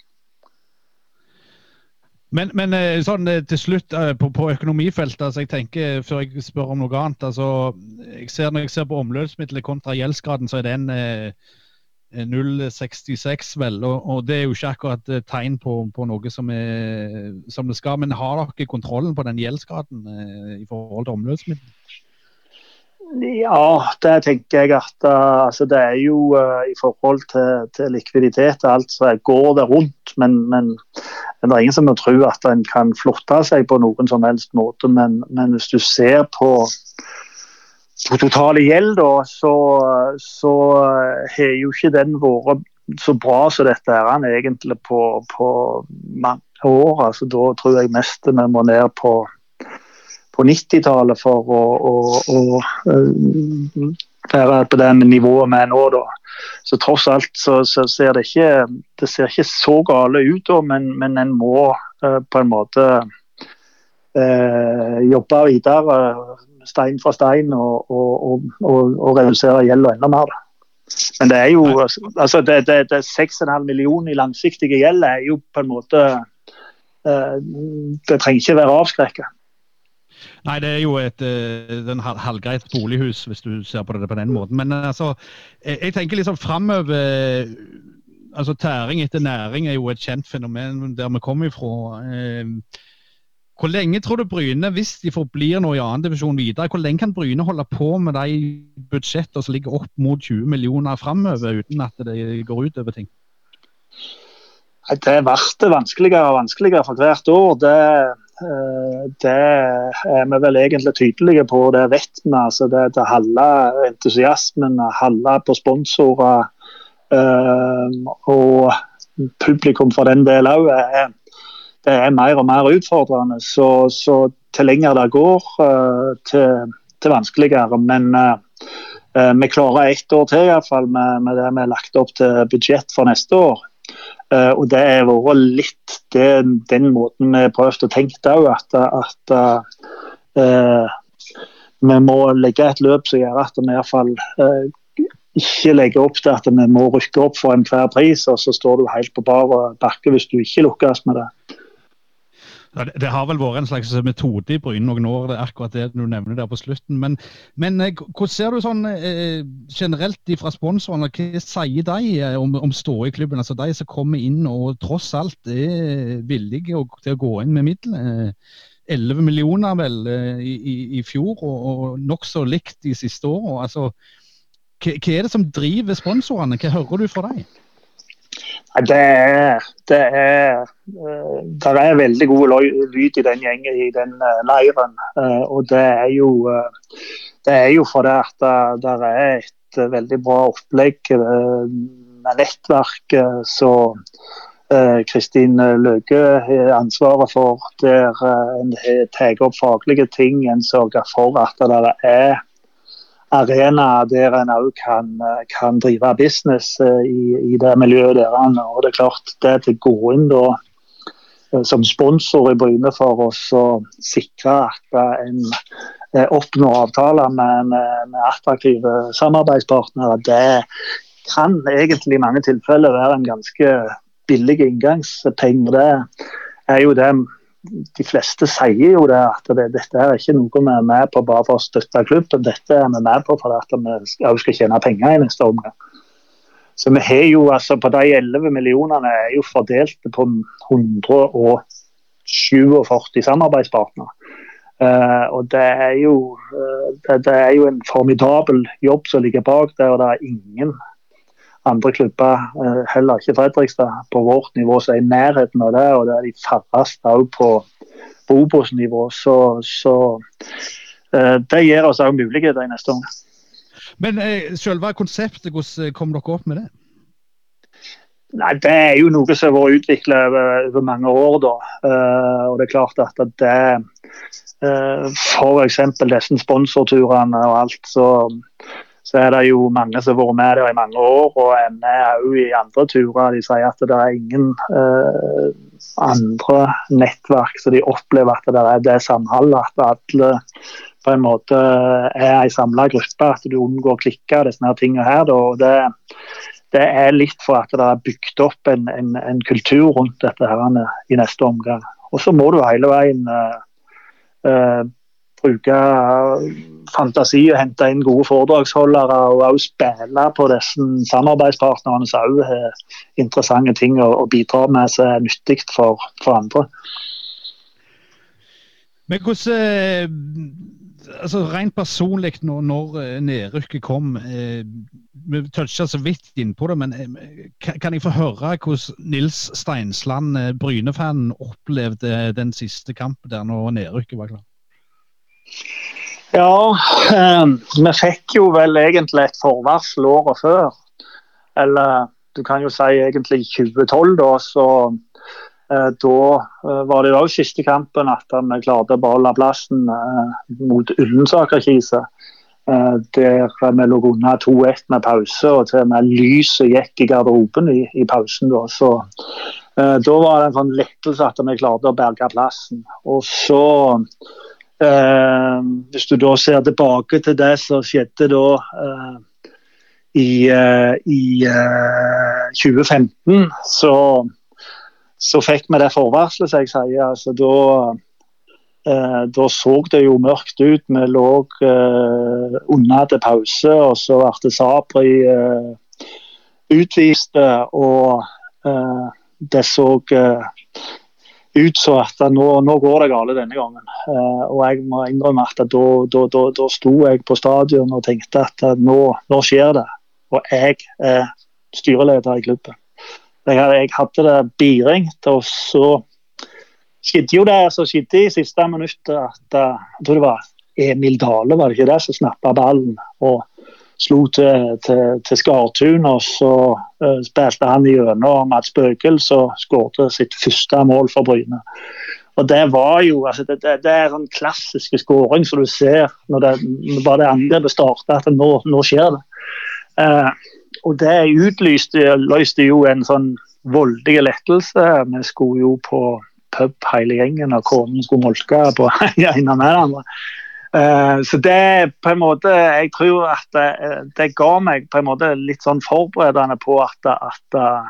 Speaker 3: Men, men eh, sånn eh, til slutt på, på økonomifeltet, altså jeg tenker før jeg spør om noe annet. altså jeg ser, Når jeg ser på omløpsmidler kontra gjeldsgraden, så er den eh, 0,66 vel. Og, og, det er jo ikke akkurat tegn på, på noe som, er, som det skal. Men har dere kontrollen på den gjeldsgraden eh, i forhold til omløpsmidler?
Speaker 4: Ja, det tenker jeg at uh, altså det er jo uh, i forhold til, til likviditet og alt, så går det rundt. Men, men, det er ingen som må tro at en kan flotte seg på noen som helst måte. Men, men hvis du ser på, på totale gjeld, da, så, så har jo ikke den vært så bra som dette er han egentlig på, på mange år. Altså, da tror jeg mest vi må ned på på 90-tallet for å, å, å, eh, være på det nivået vi er nå. Da. Så tross alt så, så, ser det ikke det ser ikke så gale ut, da, men, men en må uh, på en måte uh, jobbe videre stein for stein og, og, og, og redusere gjelda enda mer. Da. Men det er jo altså det, det, det 6,5 millioner i langsiktige gjeld er jo på en måte uh, Det trenger ikke være avskrekkende.
Speaker 3: Nei, det er jo et uh, halvgreit bolighus, hvis du ser på det på den måten. Men uh, altså, jeg, jeg, tenker liksom framover uh, altså Tæring etter næring er jo et kjent fenomen der vi kommer ifra. hvor lenge tror du Bryne, hvis de forblir nå i annendivisjon videre, hvor lenge kan Bryne holde på med de budsjettene som ligger opp mot 20 millioner framover, uten at det går ut over ting?
Speaker 4: Det blir vanskeligere og vanskeligere for hvert år. Det Eh, det er vi vel egentlig tydelige på, det vet vi. Altså det, det halve entusiasmen, halve på sponsorer eh, og publikum for den del òg, det er mer og mer utfordrende. Så, så til lenger det går, eh, til, til vanskeligere. Men vi klarer ett år til iallfall med, med det vi har lagt opp til budsjett for neste år. Uh, og Det har vært litt det, den måten vi har prøvd å tenke òg. At, at uh, vi må legge et løp som gjør at vi iallfall uh, ikke legger opp til at vi må rykke opp for enhver pris, og så står du helt på bar bakke hvis du ikke lukkes med det.
Speaker 3: Ja, det, det, har vel vært en slags metode i Bryn noen år, det er akkurat det du nevner der på slutten. Men, men eh, hvordan ser du sånn eh, generelt fra sponsorene, hva sier de eh, om, om ståa i klubben? Altså De som kommer inn og tross alt er villige til å gå inn med midler. 11 millioner vel i, i, i fjor, og, og nokså likt de siste åra. Altså, hva, hva er det som driver sponsorene? Hva hører du fra dem?
Speaker 4: Det er, det er, eh, det er veldig god lyd i den gjengen i den eh, leiren. Eh, og det er jo, det er jo fordi at det er et veldig bra opplegg med nettverk som Kristin Løke har ansvaret for, der en tar opp faglige ting. En sørger for at det er arena der en òg kan, kan, drive business eh, i, i det miljøet der. Og det er klart, det til å gå inn da eh, som sponsor i Bryne for oss å sikre at en eh, oppnår avtaler med, med, med attraktive samarbeidspartnere, det kan egentlig i mange tilfeller være en ganske billig inngangspenge. Det er jo det de fleste sier jo det at det, dette er ikke noe vi er med på bare for å støtte klubben, dette er vi med på for at vi også skal tjene penger i neste omgang. Så vi har jo altså på de 11 millionene er jo fordelt på 147 samarbeidspartnere. Uh, og det er, jo, uh, det, det er jo en formidabel jobb som ligger bak det, og det er ingen andre klubber, eh, heller ikke Fredrikstad, på vårt nivå som er i nærheten av det. Og det er de færreste òg på, på Obos-nivå. Så, så uh, det gir oss òg muligheter i neste omgang.
Speaker 3: Men eh, selve konseptet, hvordan kom dere opp med det?
Speaker 4: Nei, Det er jo noe som har vært utvikla over, over, mange år. da. Uh, og det er klart at det uh, F.eks. disse sponsorturene og alt, så så er det jo mange som har vært med der i mange år, og er med òg i andre turer. De sier at det er ingen eh, andre nettverk så de opplever at det er det samholdet. At alle på en måte er ei samla gruppe, at du unngår å klikke disse her tingene her. Og det, det, er litt for at det er bygd opp en, en, en kultur rundt dette her i neste omgang. Og så må du hele veien uh, uh, bruke fantasi og hente inn gode foredragsholdere og også spille på disse samarbeidspartnerne som også har interessante ting å bidra med som er nyttig for, for, andre.
Speaker 3: Men hvordan eh, altså Rent personlig, når, når eh, nedrykket kom eh, Vi toucha så vidt innpå det, men kan, kan jeg få høre hvordan Nils Steinsland, Bryne-fanen, opplevde den siste kampen der når nedrykket var klart?
Speaker 4: Ja, eh, vi fikk jo vel egentlig et forvarsel året før. Eller du kan jo si egentlig 2012, da. Så eh, da eh, var det jo òg siste kampen at vi klarte å beholde plassen eh, mot Ullensaker-Kise. Der vi lå unna 2-1 med pause, og til og med lyset gikk i garderoben i, i pausen. Da. Så da var det en sånn lettelse at vi klarte å berge plassen. Og så hvis du da ser tilbake til det som skjedde da eh, i, eh, i 2015, så, så fikk vi det forvarselet, som jeg sier. Altså, da, da så det jo mørkt ut. Vi lå uh, unna til pause, og så ble Sabri uh, utvist. Og uh, det så ut så at nå, nå, går det galt denne gangen. Uh, og jeg må innrømme at da, da, da, da sto jeg på stadion og tenkte at nå, nå, skjer det. Og jeg er styreleder i klubben. Jeg, jeg hadde det biringt, og så skjedde jo det som skjedde i siste minuttet. at uh, Jeg tror det var Emil Dale, var det ikke det, som snappa ballen. og slo til, til, til Skartun, og så uh, spilte han gjennom Mats Bøgel, som skåret sitt første mål for Bryne. Og Det var jo, altså det, det, det er en sånn klassisk skåring som du ser når det bare det angrepet starter, at nå, nå skjer det. Uh, og Det utlyste løste jo en sånn voldig lettelse. Vi skulle jo på pub hele gjengen, og konen skulle molke på ene med det andre. Uh, så det på en måte Jeg tror at det, det, ga meg på en måte litt sånn forberedende på at, at uh,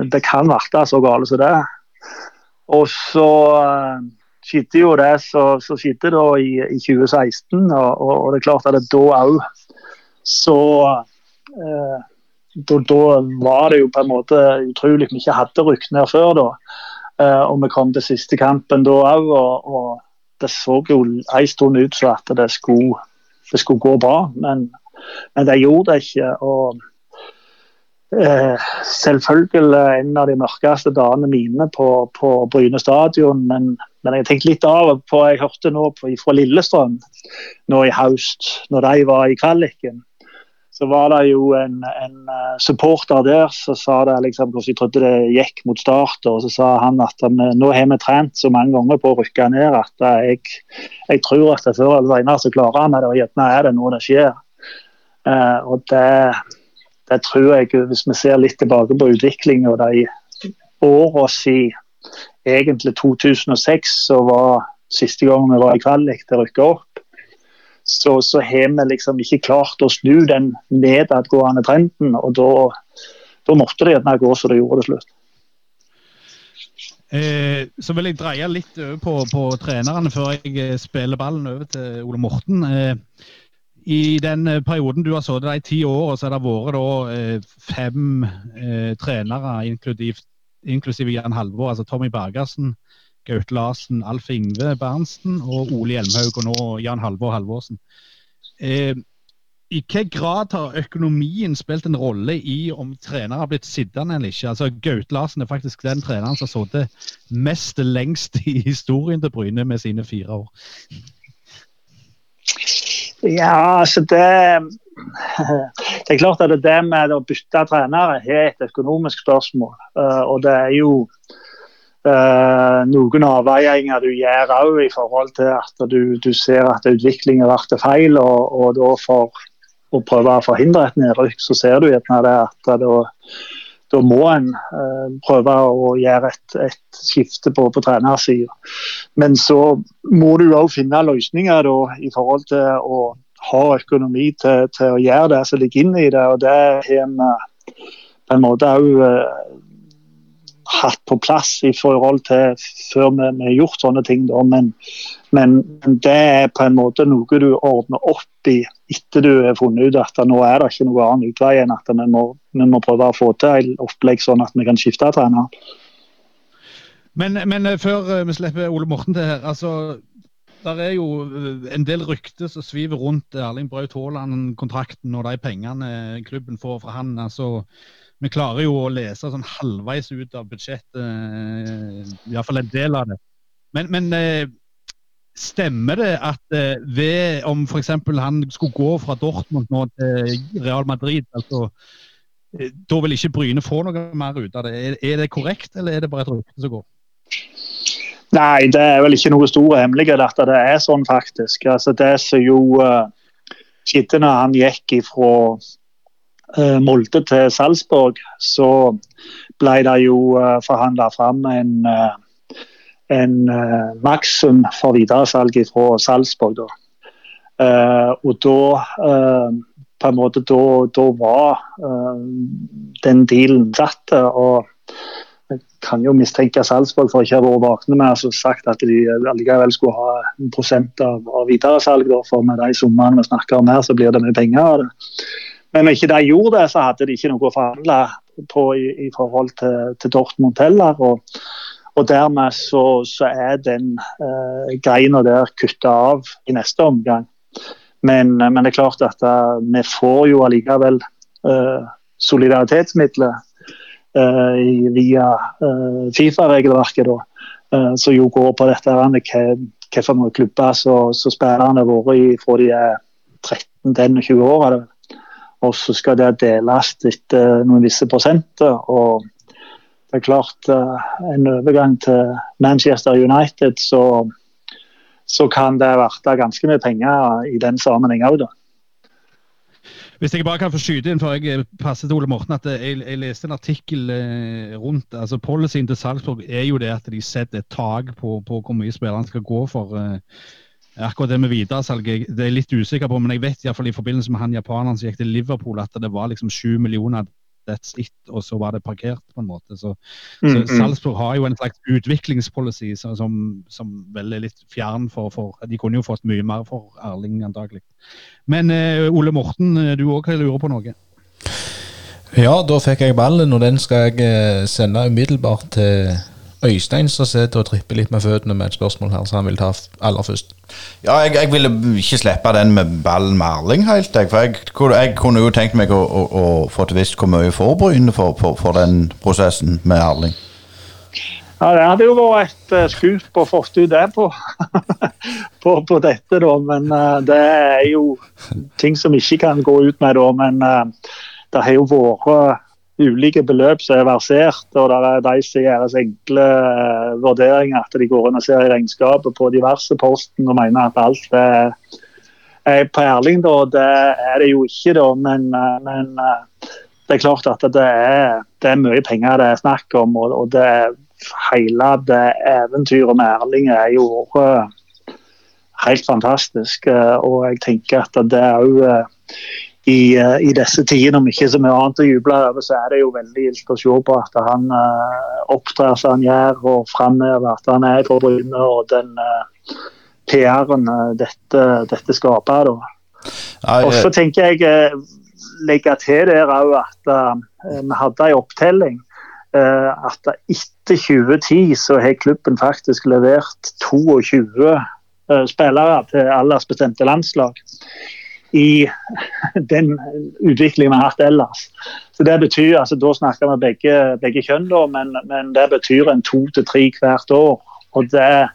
Speaker 4: det kan bli så galt som det. Og så skjedde jo det så skjedde da i, i 2016, og, og, og, det er klart at det da òg så eh, da, da, var det jo på en måte utrolig vi ikke hadde rykt ned før da. Eh, og vi kom til siste kampen da òg, og, og, det så jo en stund ut som at det skulle, det skulle gå bra. Men, men, det gjorde det ikke. og Eh, Selvfølgelig en av de mørkeste dagene mine på, på Bryne stadion. Men, men jeg tenkte litt av på Jeg hørte nå på, fra Lillestrøm nå i høst, når de var i kvaliken så var det jo en, en eh, supporter der som sa det liksom, hvordan jeg trodde det gikk mot start. og Så sa han at nå har vi trent så mange ganger på å rykke ned at jeg, jeg tror at det før eller senere så klarer vi det. Og gjerne er det noe det skjer. Uh, og det, det, tror jeg, hvis vi ser litt tilbake på utviklinga de åra siden egentlig 2006, så var siste gang vi var i kvalik å rykke opp så, så har vi liksom ikke klart å snu den nedadgående trenden. og Da, da måtte det gjerne gå så det gjorde det slutt.
Speaker 3: Eh, så vil jeg dreie litt over på, på, trenerne før jeg eh, spiller ballen over til Ole Morten. Eh, I den eh, perioden du har sittet i ti år, så har det vært da, eh, fem eh, trenere, inklusiv Jan Halvor, altså Tommy Bergersen, Gaute Larsen, Alf Ingve Berntsen og Ole Hjelmhaug og nå Jan Halvor Halvorsen. Eh, I hvilken grad har økonomien spilt en rolle i om trenere har blitt sittende eller ikke? Altså, Gaute Larsen er faktisk den treneren som har sittet mest lengst i historien til Bryne med sine fire år.
Speaker 4: Ja, altså det Det er klart at det med å bytte trenere er et økonomisk spørsmål. Eh, og det er jo Uh, noen avveininger du gjør òg i forhold til at du, du ser at utviklingen blir feil, og, og, da for å prøve å forhindre et nedrykk, så ser du gjerne det at da, da må en uh, prøve å gjøre et, et skifte på, på trenersida. Men så må du òg finne løsninger da, i forhold til å ha økonomi til, til å gjøre det som ligger inne i det. og det har vi på en måte òg hatt på plass i forhold til før vi, har gjort sånne ting. Da. Men, men, det er på en måte noe du ordner opp i etter du har funnet ut at nå er det ikke noe annen utvei enn at vi må, vi må prøve å få til et opplegg sånn at vi kan skifte trener.
Speaker 3: Men, men, eh, før eh, vi slipper Ole Morten til her. altså der er jo eh, en del rykter som sviver rundt Erling Braut Haaland-kontrakten og de pengene klubben får fra han. altså vi klarer jo å lese sånn halvveis ut av budsjettet, eh, iallfall en del av det. Men, men eh, stemmer det at eh, ved om f.eks. han skulle gå fra Dortmund nå til Real Madrid, altså, da vil ikke Bryne få noe mer ut av det? Er, det korrekt, eller er det bare et rykte som går?
Speaker 4: Nei, det er vel ikke noe stor hemmelighet at det er sånn, faktisk. Altså, det som jo uh, skjedde når han gikk ifra Molde til Salzburg, så ble det jo eh, forhandla fram en, eh, en maksum for videresalg fra Salzburg. Da. Og da på en måte da, da var den dealen satt. og jeg kan jo mistenke Salzburg for ikke å ha vært vakne med altså sagt at de allikevel skulle ha en prosent av, av videresalg. For med de summene vi snakker om her, så blir det mye penger av det. Men når ikke de gjorde det, så hadde de ikke noe å forhandle på i, i forhold til, til, Dortmund heller. Og, og dermed så, så, er den eh, greina der kutta av i neste omgang. Men, men, det er klart at uh, vi får jo allikevel uh, solidaritetsmidler uh, via Fifa-regelverket, som jo går på dette hvilke klubber så spillerne i fra de er 13-21 år. Og så skal det deles etter noen visse prosenter. og det er klart, eh, en overgang til Manchester United, så, så kan det verte ganske mye penger i den sammenheng òg, da.
Speaker 3: Hvis jeg bare kan få skyte inn for jeg passer til Ole Morten, at jeg, jeg leste en artikkel eh, rundt altså Policyen til Salzburg er jo det at de setter et tak på, på hvor mye spillerne skal gå for. Eh, akkurat det med videresalg det er jeg litt usikker på, men jeg vet i, hvert fall i forbindelse med han japaneren som gikk til Liverpool, at det var liksom sju millioner that's it, og så var det parkert, på en måte. Så, mm, så mm. Salzburg har jo en slags utviklingspolicy som, som vel er litt fjern for, for, De kunne jo fått mye mer for Erling, antagelig. Men uh, Ole Morten, eh, du òg lurer på noe?
Speaker 2: Ja, da fikk jeg ballen, og den skal jeg eh, sende umiddelbart til Øystein som sitter og tripper litt med føttene med et spørsmål her, så han vil ta aller først.
Speaker 1: Ja, jeg, jeg ville ikke slippe den med ballen med Erling helt, jeg. For jeg, jeg kunne jo tenkt meg å, å, å få til visst hvor mye får Bryne for, for, for, den prosessen med Erling.
Speaker 4: Ja, Det hadde jo vært et uh, skup å få ut det på, *laughs* på, på, dette, da. Men uh, det er jo ting som ikke kan gå ut med, da. Men uh, det har jo vært ulike beløp som er versert, og det er de som gjør enkle uh, vurderinger. At de går inn og ser i regnskapet på diverse posten og mener at alt er, er på Erling. Da. Det er det jo ikke, da, men, uh, men uh, det er klart at det er, det er, mye penger det er snakk om. og, og det hele det eventyret med Erling er jo helt fantastisk. og jeg tenker at det òg i, uh, i, disse tidene, om ikke så mye annet å juble over, så er det jo veldig gildt å se på at han uh, opptrer som han gjør, og framover at han er på Bryne, og den uh, PR-en dette, dette, skaper. Og så tenker jeg legge til der òg at vi hadde en opptelling. at etter 2010 så har klubben faktisk levert 22 spillere til aldersbestemte landslag i *laughs* den utviklingen vi har hatt ellers. Så det betyr, altså Da snakker vi begge, begge kjønn, da, men, men, det betyr en to til tre hvert år. Og det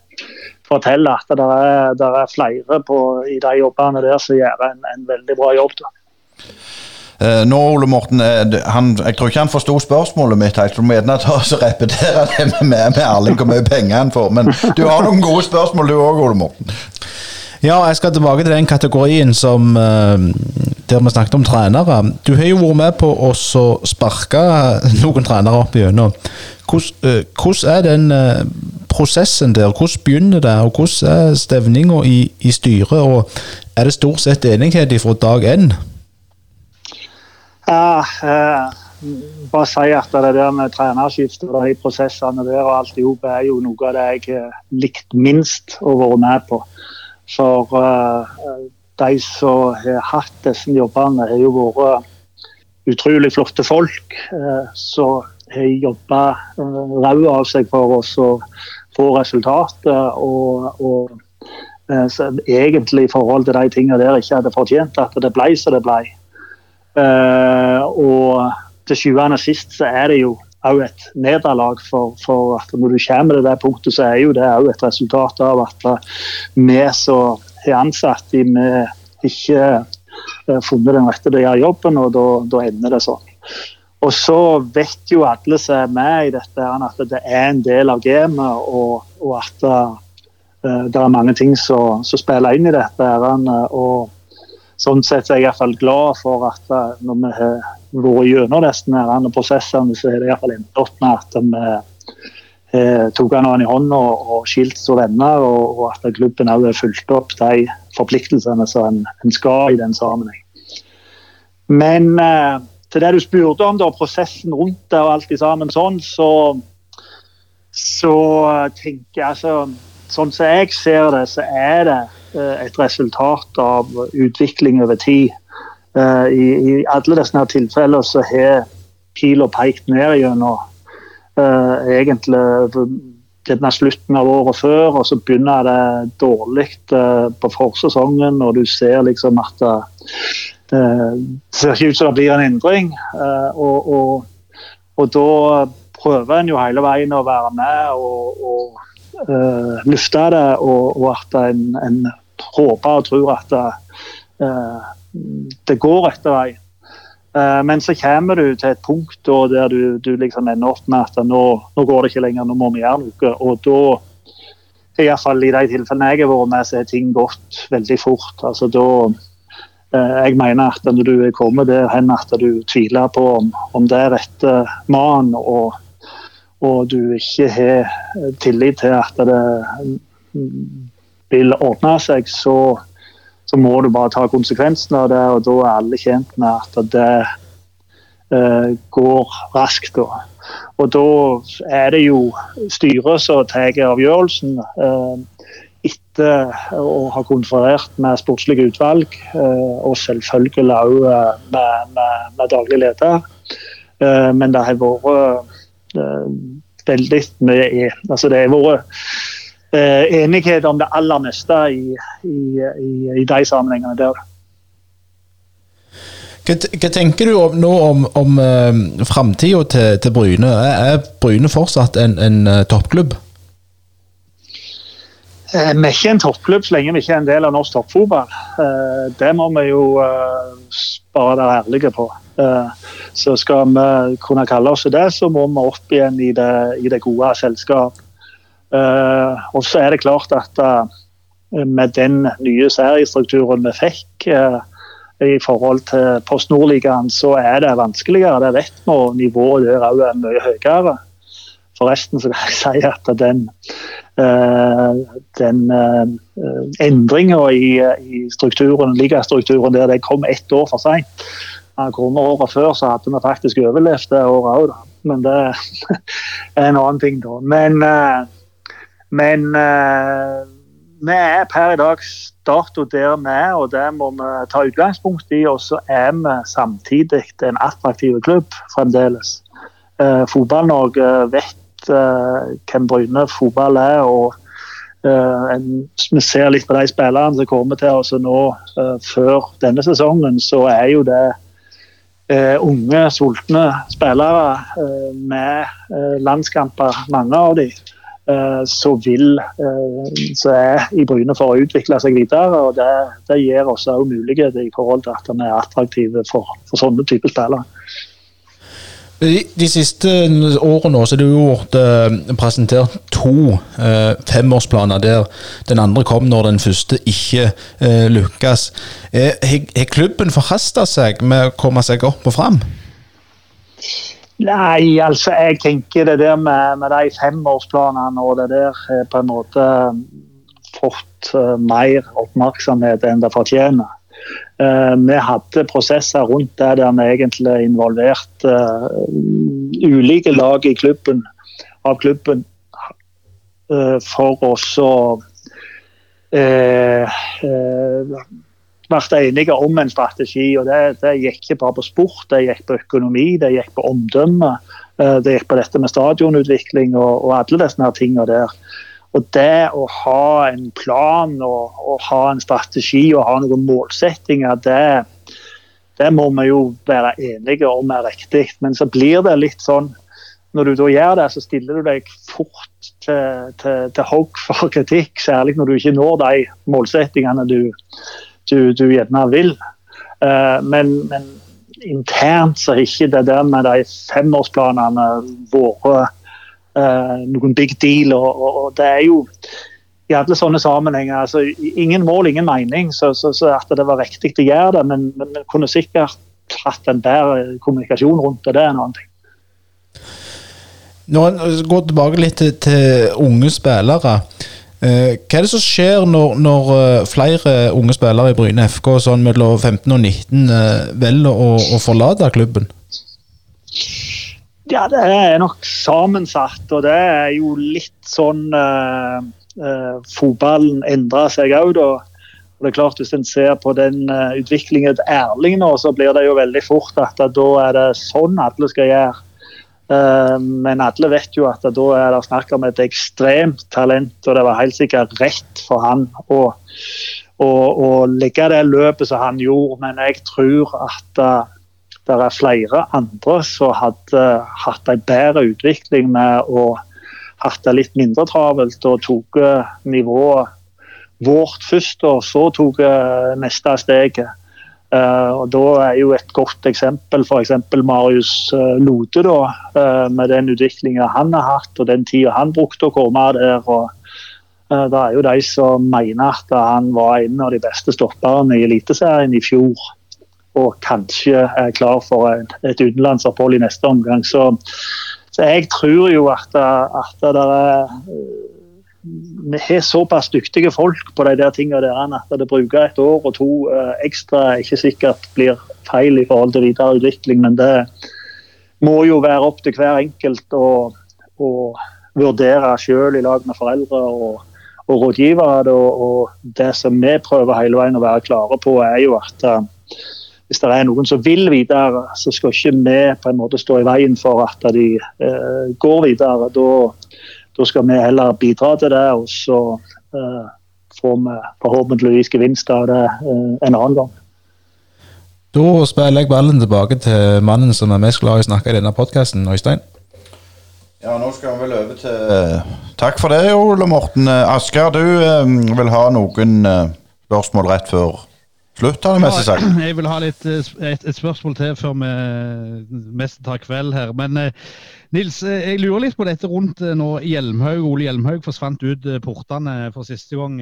Speaker 4: forteller at det er, det er flere på, i de jobbene der som gjør en, en veldig bra jobb. da.
Speaker 1: Uh, nå, Ole Morten, han, Jeg tror ikke han forsto spørsmålet mitt. Jeg tror gjerne ta og repetere det med, med Erling hvor mye penger han får. Men du har noen gode spørsmål du òg, Ole Morten.
Speaker 2: Ja, jeg skal tilbake til den kategorien som uh, der vi snakket om trenere. Du har jo vært med på å sparke noen trenere opp igjennom. Hvordan, uh, hvordan er den uh, prosessen der? Hvordan begynner det, og hvordan er stevninga i, i, styret? Og er det stort sett enighet fra dag én?
Speaker 4: Ja, bare si at det der med trenerskifte og de prosessene der og alt i hop er jo noe av det jeg likte likt minst å være med på. For uh, de som har hatt disse jobbene, har jo vært utrolig flotte folk uh, som har jobba uh, rau av seg for oss å få resultater. Og, og egentlig i forhold til de tingene der ikke hadde fortjent at det ble som det ble. og til sjuende og sist så er det jo òg et nederlag. For, for, at når du kommer til det punktet, så er jo det òg et resultat av at vi som er ansatt vi ikke har funnet den rette til å gjøre jobben, og da ender det sånn. Og så vet jo alle som er med i dette, at det er en del av gamet, og, og at uh, det er mange ting som spiller inn i dette. og Sånn sett er jeg i hvert fall glad for at uh, når vi har vært gjennom disse prosessene, så har det iallfall endt opp med at vi eh, tok han i hånda og, og skilt som venner, og, og, at klubben òg fulgt opp de forpliktelsene som en, en, skal i den sammenheng. Men eh, til det du spurte om, da, prosessen rundt det og alt i sammen sånn, så, så tenker jeg altså Sånn som jeg ser det, så er det eh, et resultat av utvikling over tid. Uh, i, I alle disse tilfellene så har pila pekt ned gjennom uh, egentlig denne slutten av året før, og så begynner det dårlig uh, på forsesongen, og du ser liksom at det ser ikke ut som det blir en endring. Og, og, og, da prøver en jo hele veien å være med og, og lufte det, og, og at en, en, håper og tror at det, det går etter vei. Uh, men så kommer du til et punkt der du, du liksom ender opp med at nå, nå, går det ikke lenger, nå må vi gjøre noe. Og da, iallfall i de tilfellene jeg har vært med, så er ting gått veldig fort. Altså Da jeg mener at når du er kommet der hen at du tviler på om, om det er rette mannen, og, og, du ikke har tillit til at det vil ordne seg, så, så må du bare ta konsekvensen av det. Og da er alle tjent med at det uh, går raskt. Da. Og da er det jo styret som tar avgjørelsen. Uh, etter å ha konferert med sportslige utvalg, uh, og selvfølgelig òg med, med, med, daglig leder. Men det har vært veldig mye altså Det har vært eh, enighet om det aller meste i, i, i, i de sammenhengene der.
Speaker 2: Hva, hva, tenker du om, nå om, om uh, framtida til, til, Bryne? Er, Bryne fortsatt en, en uh, toppklubb?
Speaker 4: Eh, vi er ikke en toppklubb så lenge vi ikke er en del av norsk toppfotball. Eh, det må vi jo bare være ærlige på. Så skal vi kunne kalle oss det, så må vi opp igjen i det, i det gode selskap. Uh, og så er det klart at uh, med den nye seriestrukturen vi fikk uh, i forhold til Post Nordligaen, så er det vanskeligere. Det vet vi, og nivået der òg er mye høyere. Forresten så kan jeg *laughs* si at den, den endringa i, i strukturen, ligastrukturen der, det kom ett år for seint. Kommer året før, så hadde vi faktisk overlevd det året òg, men det *laughs* er en annen ting, da. Men men eh, vi er per i dag dato der vi er, og det må vi ta utgangspunkt i. Og så er vi samtidig en attraktiv klubb fremdeles. Eh, Fotball-Norge vet eh, hvem Bryne fotball er. og en, Vi ser litt på de spillerne som kommer til oss nå før denne sesongen, så er jo det unge, sultne spillere med landskamper, mange av dem. Eh, så vil eh, så er i Bryne for å utvikle seg videre. og Det, det gir oss også muligheter i forhold til at vi er attraktive for, for sånne typer spillere.
Speaker 2: De, siste årene så er det jo uh, presentert to eh, femårsplaner der den andre kom når den første ikke eh, lykkes. Har klubben forhasta seg med å komme seg opp og fram?
Speaker 4: Nei, altså jeg tenker det der med, med de femårsplanene og det der på en måte fått uh, mer oppmerksomhet enn det fortjener. Uh, vi hadde prosesser rundt det der vi egentlig involverte uh, ulike lag i klubben, av klubben for å så vært enige om en strategi. og det, det, gikk ikke bare på sport, det gikk på økonomi, det gikk på omdømme. Eh, det gikk på dette med stadionutvikling og, og alle disse her tingene der. Og det å ha en plan og, og, ha en strategi og ha noen målsettinger, det, det må vi jo være enige om er riktig. Men så blir det litt sånn når du da gjør det, så stiller du deg fort til, til, til hogg for kritikk. Særlig når du ikke når de målsettingene du, du, du gjerne vil. Uh, men, men, internt så har ikke det der med de femårsplanene vært uh, noen big deal. Og, og, og, det er jo i alle sånne sammenhenger altså, Ingen mål, ingen mening. Så, så, så at det var riktig å gjøre det, men, men kunne sikkert hatt en bedre kommunikasjon rundt det. Det er en annen ting.
Speaker 2: En går tilbake litt til, til unge spillere. Eh, hva er det som skjer når, når eh, flere unge spillere i Bryne FK sånn mellom 15 og 19 eh, velger å, å, forlate klubben?
Speaker 4: Ja, det er nok sammensatt, og det er jo litt sånn uh, uh, Fotballen endrer seg òg, da. Og det er klart Hvis en ser på den uh, utviklingen til Erling nå, så blir det jo veldig fort at da er det sånn alle skal gjøre. Eh, men alle vet jo at da er det snakk om et ekstremt talent, og det var helt sikkert rett for han å, å, å legge det løpet som han gjorde. Men jeg tror at uh, det er flere andre som hadde hatt en bedre utvikling med å hatt det litt mindre travelt og tok nivået vårt først, og så tok neste steget. Uh, og Da er jo et godt eksempel f.eks. Marius uh, Lode, da, uh, med den utviklinga han har hatt og den tida han brukte å komme der. og Eh, det er jo de som mener at han var en av de beste stopperne i Eliteserien i fjor. Og kanskje er klar for et, et utenlandsopphold i neste omgang. Så, så jeg tror jo at, at det er vi har såpass dyktige folk på de der tingene der at det bruker et år og to eh, ekstra ikke sikkert blir feil i forhold til videre utvikling, men det må jo være opp til hver enkelt å, å vurdere sjøl i lag med foreldre og, og rådgivere. Og, og, det som vi prøver hele veien å være klare på, er jo at uh, hvis det er noen som vil videre, så skal ikke vi på en måte stå i veien for at de uh, går videre. Da da skal vi heller bidra til det, og så uh, får vi forhåpentligvis gevinst av det uh, en annen gang.
Speaker 2: Da spiller jeg ballen tilbake til mannen som er mest glad i å snakke i denne podkasten, Øystein.
Speaker 1: Ja, nå skal vi vel over til uh, Takk for det, Ole Morten. Asker, du vil ha noen spørsmål rett før slutt, har jeg mest sagt.
Speaker 3: Jeg vil ha litt, et, et, spørsmål til før vi mest tar kveld her. Men Nils, eh, jeg lurer litt på dette rundt eh, når Hjelmhaug, Ole Hjelmhaug forsvant ut eh, portene for siste gang.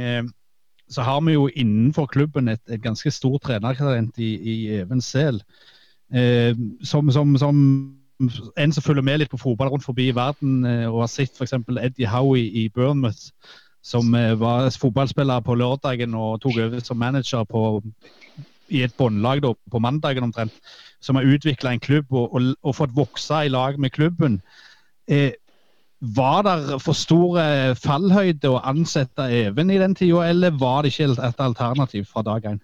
Speaker 3: Så har vi jo innenfor klubben et, et ganske stort trenertalent i, i Even Sehl. Eh, som, som, som, en som følger med litt på fotball rundt forbi i verden, og har sett f.eks. Eddie Howie i Bournemouth, som var fotballspiller på lørdagen og tok over som manager på, i et båndlag på mandagen omtrent som har utvikla en klubb og, og, og, fått vokse i lag med klubben. Eh, var det for stor fallhøyde å ansette Even i den tida, eller var det ikke et alternativ fra dag én?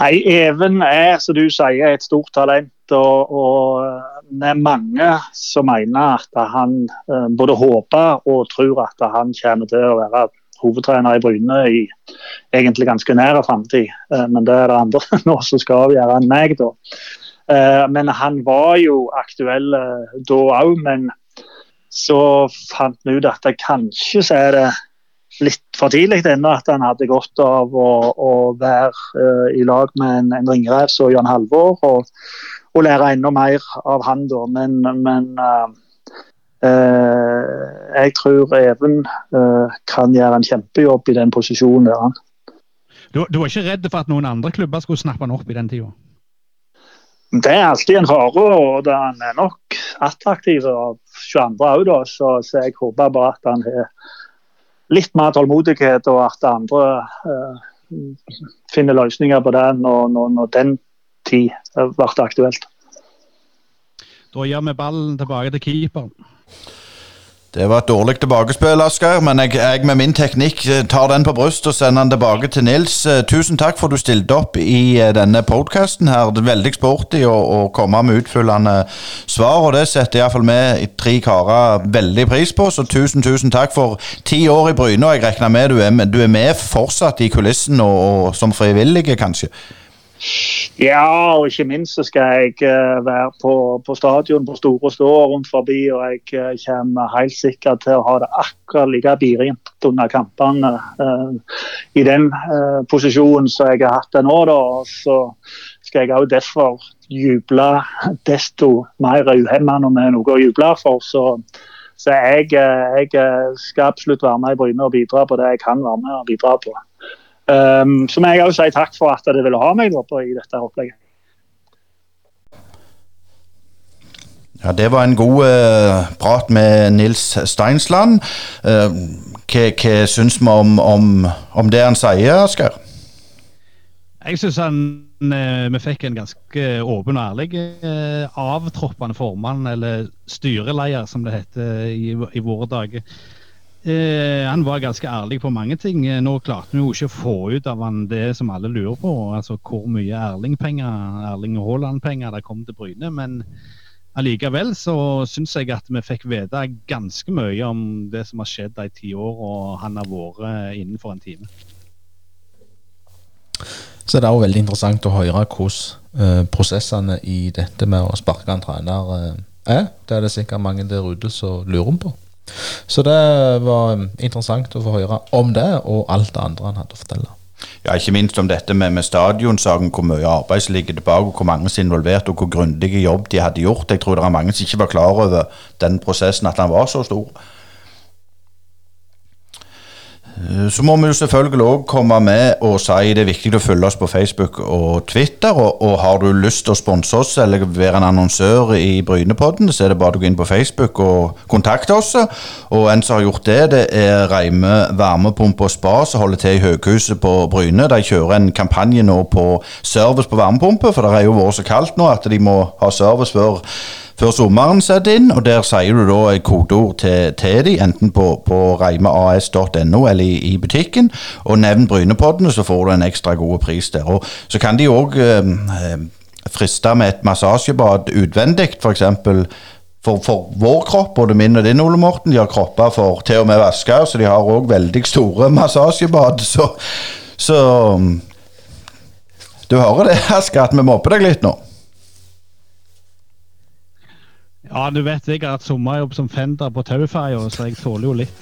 Speaker 4: Nei, Even er, som du sier, et stort talent. Og, og det er mange som mener at han eh, både håper og tror at han kommer til å være hovedtrener i Bryne i egentlig ganske nær framtid. Eh, men det er det andre *laughs* nå som skal avgjøre enn meg, da. Eh, men han var jo aktuell eh, da òg, men så fant vi ut at det kanskje så er det litt for tidlig ennå at han hadde godt av å, å være uh, i lag med en, en ringrev som Jan Halvor, og, og, lære enda mer av han da. Men, men uh, uh, jeg tror Even kan gjøre en kjempejobb i den posisjonen der han.
Speaker 3: Du, du var ikke redd for at noen andre klubber skulle snappe han opp i den tida?
Speaker 4: Det er alltid en fare, og han er nok attraktiv av 22 òg, så, så, jeg håper bare at han har litt mer tålmodighet, og at andre uh, finner løsninger på det når, når, når den tid ble aktuelt.
Speaker 3: Da gir vi ballen tilbake til keeperen.
Speaker 1: Det var et dårlig tilbakespill, Asgeir, men jeg, jeg, med min teknikk eh, tar den på brystet og sender den tilbake til Nils. Eh, tusen takk for at du stilte opp i eh, denne podkasten. her. Det er veldig sporty å, å, komme med utfyllende svar, og det setter iallfall vi tre karer veldig pris på. Så tusen, tusen takk for ti år i Bryne, og jeg regner med du er, med, du er med fortsatt i kulissen og, og som frivillige, kanskje?
Speaker 4: Ja, og ikke minst så skal jeg uh, være på, på, stadion på store stå rundt forbi. Og jeg uh, kommer helt sikkert til å ha det akkurat like birent under kampene uh, i den posisjonen som jeg har hatt det nå. Da. Så skal jeg òg derfor juble desto mer uhemma når vi har noe å juble for. Så, så jeg, jeg, skal absolutt være med i Bryne og bidra på det jeg kan være med og bidra på. Um, så må jeg òg si takk for at dere ville ha meg på, i dette opplegget.
Speaker 1: Ja, Det var en god uh, prat med Nils Steinsland. Uh, hva, hva syns vi om, om, om, det han sier, Asgeir?
Speaker 3: Jeg syns uh, vi fikk en ganske åpen og ærlig avtroppende formann, eller styreleder som det heter i, i våre dager. Eh, han var ganske ærlig på mange ting. Eh, nå klarte vi jo ikke å få ut av han det som alle lurer på, altså hvor mye Erling-penger, Erling Haaland-penger det kom til Bryne. Men allikevel så syns jeg at vi fikk vite ganske mye om det som har skjedd de ti år, og han har vært innenfor en time.
Speaker 2: Så det er også veldig interessant å høre hvordan uh, prosessene i dette med å sparke en trener er. Det er det sikkert mange der ute som lurer på. Så det var um, interessant å få høre om det, og alt det andre han hadde å fortelle.
Speaker 1: Ja, Ikke minst om dette med, med stadionsaken, hvor mye arbeid som ligger tilbake, hvor mange som er involvert, og hvor grundig jobb de hadde gjort. Jeg tror det er mange som ikke var klar over den prosessen, at han var så stor. Eh, Så må vi jo selvfølgelig òg komme med og si det er viktig å følge oss på Facebook og Twitter. Og, og har du lyst til å sponse oss eller være en annonsør i Brynepodden, så er det bare å gå inn på Facebook og kontakte oss. Og en som har gjort det, det er Reime varmepumpe og spa, som holder til i Høghuset på Bryne. De kjører en kampanje nå på service på varmepumpe, for det er jo vært så kaldt nå at de må ha service før før sommeren setter inn, og der sier du da et kodeord til, til de, enten på, på reimeas.no eller i, i butikken, og nevn Brynepoddene, så får du en ekstra god pris der. Og så kan de òg eh, eh, friste med et massasjebad utvendig, f.eks. For, for vår kropp, både min og din, Ole Morten, de har kropper for til og med vasker, så de har òg veldig store massasjebad. *laughs* Så, så Du hører det, Aske, at vi mobber deg litt nå?
Speaker 3: Ja, du vet jeg har hatt sommerjobb som fender på Tauferja, så jeg tåler jo litt.